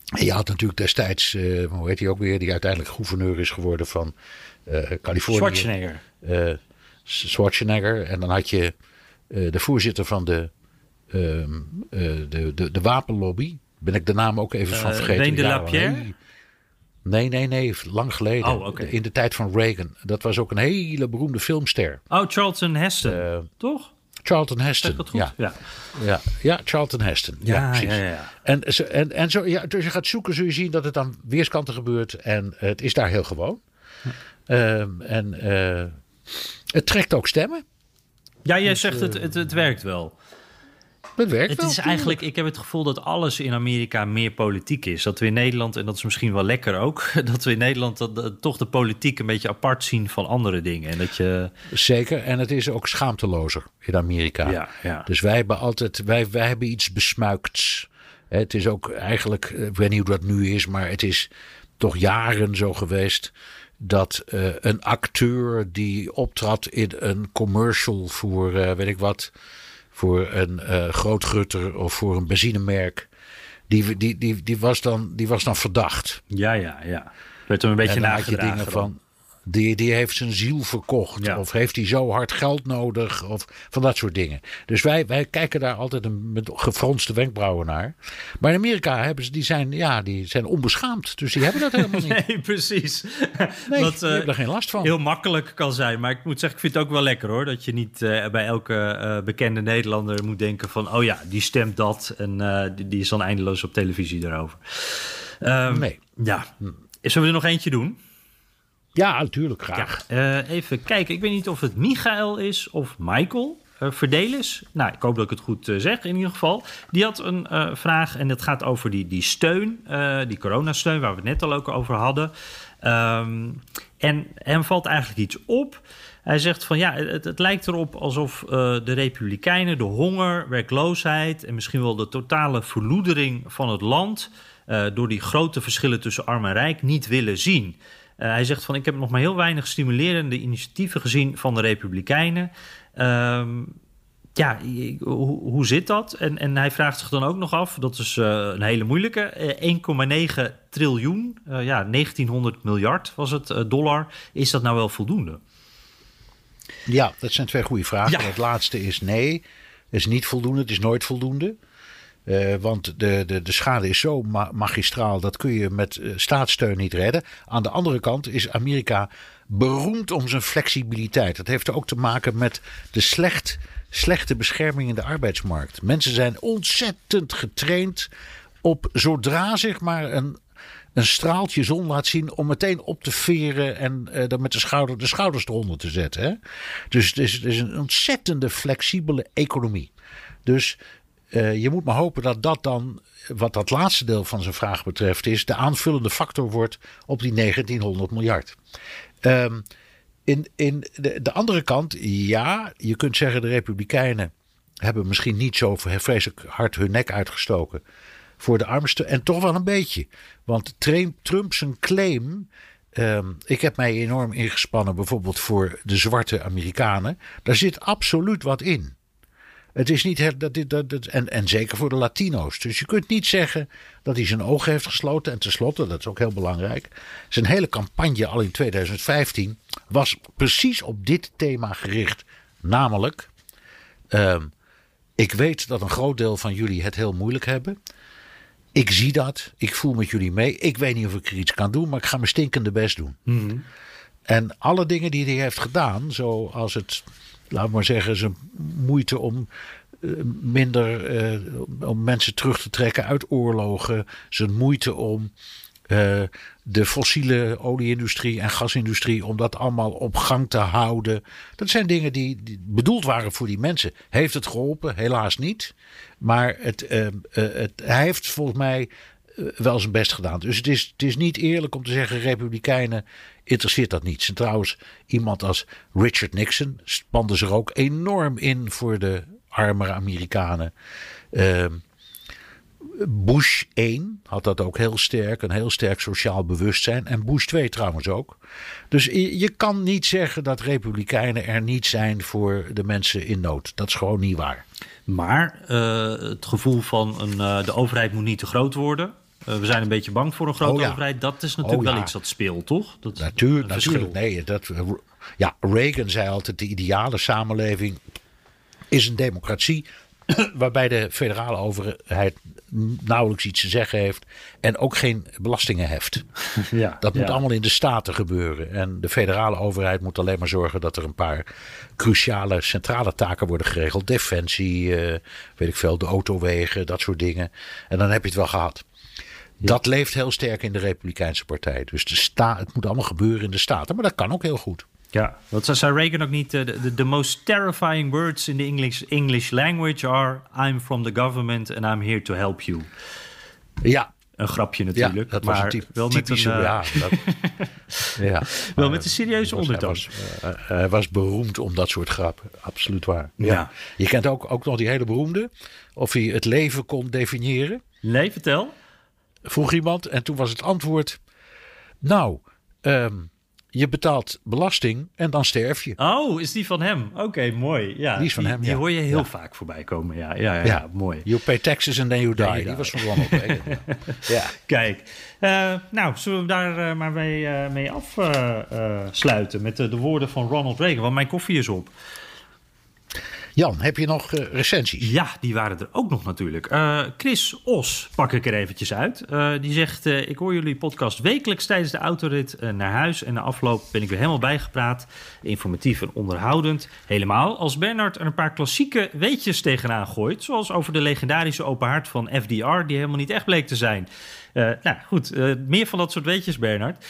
je had natuurlijk destijds, uh, hoe heet hij ook weer, die uiteindelijk gouverneur is geworden van uh, Californië. Schwarzenegger. Uh, Schwarzenegger. En dan had je de voorzitter van de, de, de, de wapenlobby. Ben ik de naam ook even van vergeten. Reen de Lapierre? Nee, nee, nee, lang geleden. Oh, okay. In de tijd van Reagan. Dat was ook een hele beroemde filmster. Oh, Charlton Heston, toch? Charlton Heston. Dat goed? Ja. Ja. Ja. ja, Charlton Heston. Ja, Ja, precies. ja, ja. En, zo- en, en zo, ja, dus je gaat zoeken, zul je zien dat het aan weerskanten gebeurt. En het is daar heel gewoon. Ehm, en eh, het trekt ook stemmen. Ja, jij zegt het, het, het werkt wel. Het werkt Het wel. is eigenlijk, ik heb het gevoel dat alles in Amerika meer politiek is. Dat we in Nederland, en dat is misschien wel lekker ook, dat we in Nederland dat, dat toch de politiek een beetje apart zien van andere dingen. En dat je. Zeker. En het is ook schaamtelozer in Amerika. Ja, ja. Dus wij hebben altijd, wij, wij hebben iets besmuikts. Het is ook eigenlijk, eh, ik weet niet hoe dat nu is, maar het is toch jaren zo geweest dat eh, een acteur die optrad in een commercial voor, eh, weet ik wat, voor een eh grootgutter of voor een benzinemerk, die, die, die, die, was dan, die was dan verdacht. Ja, ja, ja. Werd hem een beetje En dan had je nagedragen. dingen dan. van. Die, die heeft zijn ziel verkocht. Ja. Of heeft hij zo hard geld nodig. Of van dat soort dingen. Dus wij, wij kijken daar altijd een, met gefronste wenkbrauwen naar. Maar in Amerika hebben ze, die zijn, ja, die zijn onbeschaamd. Dus die hebben dat helemaal niet. Nee, precies. Nee, die eh, hebben er geen last van. heel makkelijk kan zijn. Maar ik moet zeggen, ik vind het ook wel lekker hoor. Dat je niet eh, bij elke eh, bekende Nederlander moet denken van... oh ja, die stemt dat en eh, die, die is dan eindeloos op televisie daarover. Ehm, Nee. Ja. Zullen we er nog eentje doen? Ja, natuurlijk, graag. Eh, even kijken. Ik weet niet of het Michael is of Michael. eh Verdelis. Nou, ik hoop dat ik het goed eh, zeg in ieder geval. Die had een vraag en dat gaat over die, die steun, die coronasteun, waar we het net al ook over hadden. Ehm, en hem valt eigenlijk iets op. Hij zegt van ja, het, lijkt erop alsof de Republikeinen de honger, werkloosheid en misschien wel de totale verloedering van het land door die grote verschillen tussen arm en rijk niet willen zien. Eh, hij zegt van ik heb nog maar heel weinig stimulerende initiatieven gezien van de Republikeinen. Ehm, ja, hoe, hoe zit dat? En, en hij vraagt zich dan ook nog af, dat is eh, een hele moeilijke, eh, 1,9 triljoen, eh, ja, 1900 miljard was het, dollar. Is dat nou wel voldoende? Ja, dat zijn twee goede vragen. Ja. Het laatste is nee. Het is niet voldoende. Het is nooit voldoende. Eh, want de, de, de schade is zo ma- magistraal. Dat kun je met eh, staatssteun niet redden. Aan de andere kant is Amerika beroemd om zijn flexibiliteit. Dat heeft ook te maken met de slecht, slechte bescherming in de arbeidsmarkt. Mensen zijn ontzettend getraind op zodra zich maar een een straaltje zon laat zien om meteen op te veren en eh, dan met de, schouder, de schouders eronder te zetten. Hè? Dus het is, het is een ontzettende flexibele economie. Dus je moet maar hopen dat dat dan, wat dat laatste deel van zijn vraag betreft, is de aanvullende factor wordt op die 1900 miljard. Ehm, in in de, de andere kant, ja, je kunt zeggen de Republikeinen hebben misschien niet zo vreselijk hard hun nek uitgestoken voor de armsten. En toch wel een beetje. Want Trump zijn claim. ehm, ik heb mij enorm ingespannen bijvoorbeeld voor de zwarte Amerikanen. Daar zit absoluut wat in. Het is niet dat, dit- dat, dat, en, en zeker voor de Latino's. Dus je kunt niet zeggen dat hij zijn ogen heeft gesloten. En tenslotte, dat is ook heel belangrijk. Zijn hele campagne al in 2015 was precies op dit thema gericht. Namelijk, ehm, ik weet dat een groot deel van jullie het heel moeilijk hebben. Ik zie dat. Ik voel met jullie mee. Ik weet niet of ik er iets kan doen, maar ik ga mijn stinkende best doen. En alle dingen die hij heeft gedaan, zoals het, laat maar zeggen, zijn moeite om eh, minder eh, om mensen terug te trekken uit oorlogen, zijn moeite om eh, de fossiele olieindustrie en gasindustrie, om dat allemaal op gang te houden. Dat zijn dingen die, die bedoeld waren voor die mensen. Heeft het geholpen? Helaas niet. Maar het, het, hij heeft volgens mij wel zijn best gedaan. Dus het is, het is niet eerlijk om te zeggen: Republikeinen interesseert dat niet. En trouwens, iemand als Richard Nixon spande zich ook enorm in voor de armere Amerikanen. Ehm, Bush 1 had dat ook heel sterk, een heel sterk sociaal bewustzijn. En Bush 2 trouwens ook. Dus je, je kan niet zeggen dat Republikeinen er niet zijn voor de mensen in nood. Dat is gewoon niet waar. Maar eh, het gevoel van een, eh, de overheid moet niet te groot worden. Eh, we zijn een beetje bang voor een grote Oh, ja. overheid. Dat is natuurlijk Oh, wel iets dat speelt, toch? Dat, Natuur, natuurlijk. Nee, dat, ja, Reagan zei altijd: de ideale samenleving is een democratie. waarbij de federale overheid nauwelijks iets te zeggen heeft. en ook geen belastingen heft. Ja, Dat moet ja. allemaal in de staten gebeuren. En de federale overheid moet alleen maar zorgen dat er een paar cruciale centrale taken worden geregeld. Defensie, eh, weet ik veel, de autowegen, dat soort dingen. En dan heb je het wel gehad. Dat leeft heel sterk in de Republikeinse Partij. Dus de sta het moet allemaal gebeuren in de staten. Maar dat kan ook heel goed. Ja, wat zei Reagan ook niet? eh, The, the most terrifying words in the English, English language are... I'm from the government and I'm here to help you. Ja, Een grapje ja natuurlijk. dat was een typ, wel met typische... een, eh, ja, dat, ja. wel met een serieuze hij was- ondertoon. Hij was, eh, hij was beroemd om dat soort grappen. Absoluut waar. Ja. Ja. Je kent ook, ook nog die hele beroemde. Of hij het leven kon definiëren. Nee, vertel. Vroeg iemand. En toen was het antwoord. Nou, ehm, je betaalt belasting en dan sterf je. Oh, is die van hem? Oké, mooi. Ja, Die is van hem, Die ja. hoor je heel Ja. vaak voorbij komen. Ja, ja, ja, ja, mooi. You pay taxes and then you die. Die die. was van Ronald Reagan. ja. Kijk, eh, nou, zullen we daar eh, maar mee, eh, mee afsluiten met de woorden van Ronald Reagan? Want mijn koffie is op. Jan, heb je nog eh, recensies? Ja, die waren er ook nog natuurlijk. Eh, Chris Os pak ik er eventjes uit. Eh, die zegt, ik hoor jullie podcast wekelijks tijdens de autorit naar huis. En na afloop ben ik weer helemaal bijgepraat. Informatief en onderhoudend. Helemaal als Bernard er een paar klassieke weetjes tegenaan gooit. Zoals over de legendarische open hart van FDR, die helemaal niet echt bleek te zijn. Eh, nou goed, meer van dat soort weetjes, Bernard.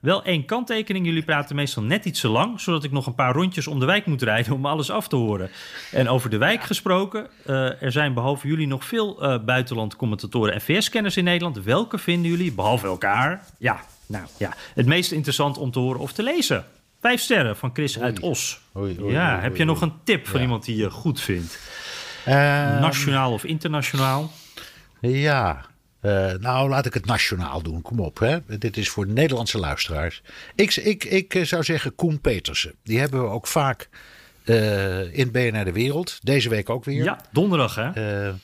Wel één kanttekening. Jullie praten meestal net iets te lang, zodat ik nog een paar rondjes om de wijk moet rijden om alles af te horen. En over de wijk gesproken, eh, er zijn behalve jullie nog veel eh buitenlandcommentatoren en VS-kenners in Nederland. Welke vinden jullie, behalve elkaar, ja, nou ja, het meest interessant om te horen of te lezen? Vijf sterren van Chris uit Os. Oei, oei, ja, heb je nog een tip van Ja. iemand die je goed vindt? Ehm, Nationaal of internationaal? Ja, eh, nou laat ik het nationaal doen. Kom op, hè. Dit is voor Nederlandse luisteraars. Ik, ik, ik zou zeggen Koen Petersen. Die hebben we ook vaak eh, in BNR De Wereld. Deze week ook weer. Ja, donderdag hè? Eh,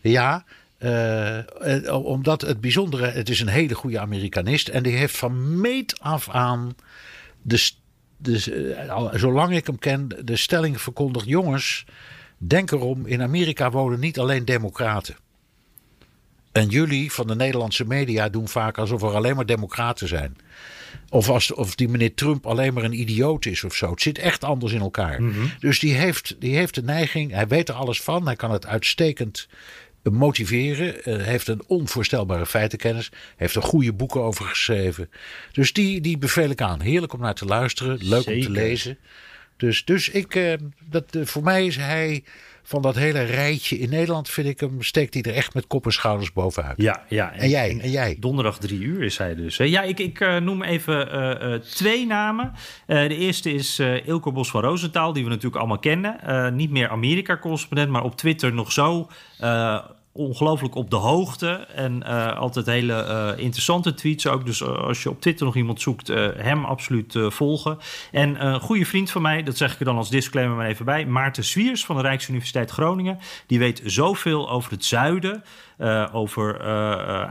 ja, eh, omdat het bijzondere, het is een hele goede Amerikanist. En die heeft van meet af aan, de, al- zolang ik hem ken, de stelling verkondigd. Jongens, denk erom, in Amerika wonen niet alleen democraten. En jullie van de Nederlandse media doen vaak alsof er alleen maar democraten zijn. Of, als, of die meneer Trump alleen maar een idioot is of zo. Het zit echt anders in elkaar. Dus die heeft, die heeft de neiging, hij weet er alles van. Hij kan het uitstekend motiveren. eh, heeft een onvoorstelbare feitenkennis. Heeft er goede boeken over geschreven. Dus die, die beveel ik aan. Heerlijk om naar te luisteren. Leuk om te lezen. Dus, dus ik, eh, dat, eh, voor mij is hij van dat hele rijtje in Nederland, vind ik hem, steekt hij er echt met kop en schouders bovenuit. Ja, ja. En jij, en jij? Donderdag drie uur is hij dus. hè? Ja, ik, ik eh, noem even eh, eh, twee namen. Eh, de eerste is eh Ilko Bos van Roosentaal, die we natuurlijk allemaal kennen. Eh, niet meer Amerika-correspondent, maar op Twitter nog zo eh, ongelooflijk op de hoogte. En eh, altijd hele eh, interessante tweets ook. Dus eh, als je op Twitter nog iemand zoekt, hem absoluut volgen. En een goede vriend van mij, dat zeg ik er dan als disclaimer maar even bij. Maarten Zwiers van de Rijksuniversiteit Groningen. Die weet zoveel over het zuiden. over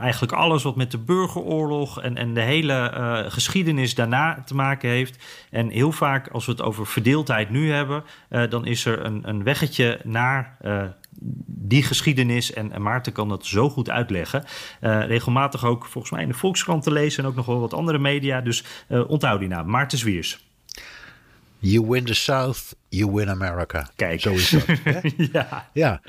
eigenlijk alles wat met de burgeroorlog en, en de hele geschiedenis daarna te maken heeft. En heel vaak, als we het over verdeeldheid nu hebben, dan is er een, een weggetje naar die geschiedenis. En, en Maarten kan dat zo goed uitleggen. Eh, regelmatig ook volgens mij in de Volkskrant te lezen en ook nog wel wat andere media. Dus eh, onthoud die naam, Maarten Zwiers. You win the South, you win America. Kijk. Zo is dat. ja. Ja.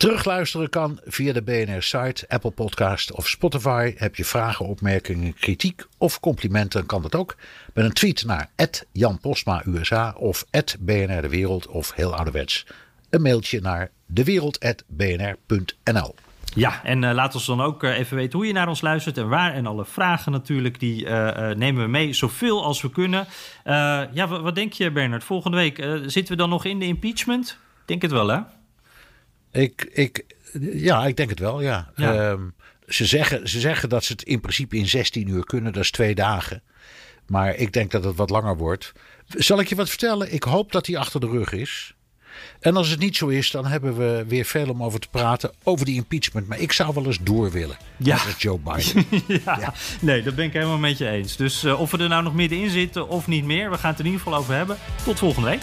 Terugluisteren kan via de BNR-site, Apple Podcast of Spotify. Heb je vragen, opmerkingen, kritiek of complimenten, kan dat ook. Met een tweet naar Jan Postma USA of BNR De Wereld of heel ouderwets. Een mailtje naar dewereld.bnr.nl. Ja, en eh, laat ons dan ook eh, even weten hoe je naar ons luistert en waar. En alle vragen natuurlijk, die eh, nemen we mee, zoveel als we kunnen. Ja, wat, wat denk je, Bernard? Volgende week zitten we dan nog in de impeachment? Ik Denk het wel, hè? Ik, ik, ja, ik denk het wel, ja. Ja. Ehm, ze, zeggen, ze zeggen dat ze het in principe in 16 uur kunnen, dat is twee dagen. Maar ik denk dat het wat langer wordt. Zal ik je wat vertellen? Ik hoop dat hij achter de rug is. En als het niet zo is, dan hebben we weer veel om over te praten over die impeachment. Maar ik zou wel eens door willen. Ja. Als Joe Biden. ja, nee, dat ben ik helemaal met je eens. Dus eh, of we er nou nog middenin zitten of niet meer, we gaan het er in ieder geval over hebben. Tot volgende week.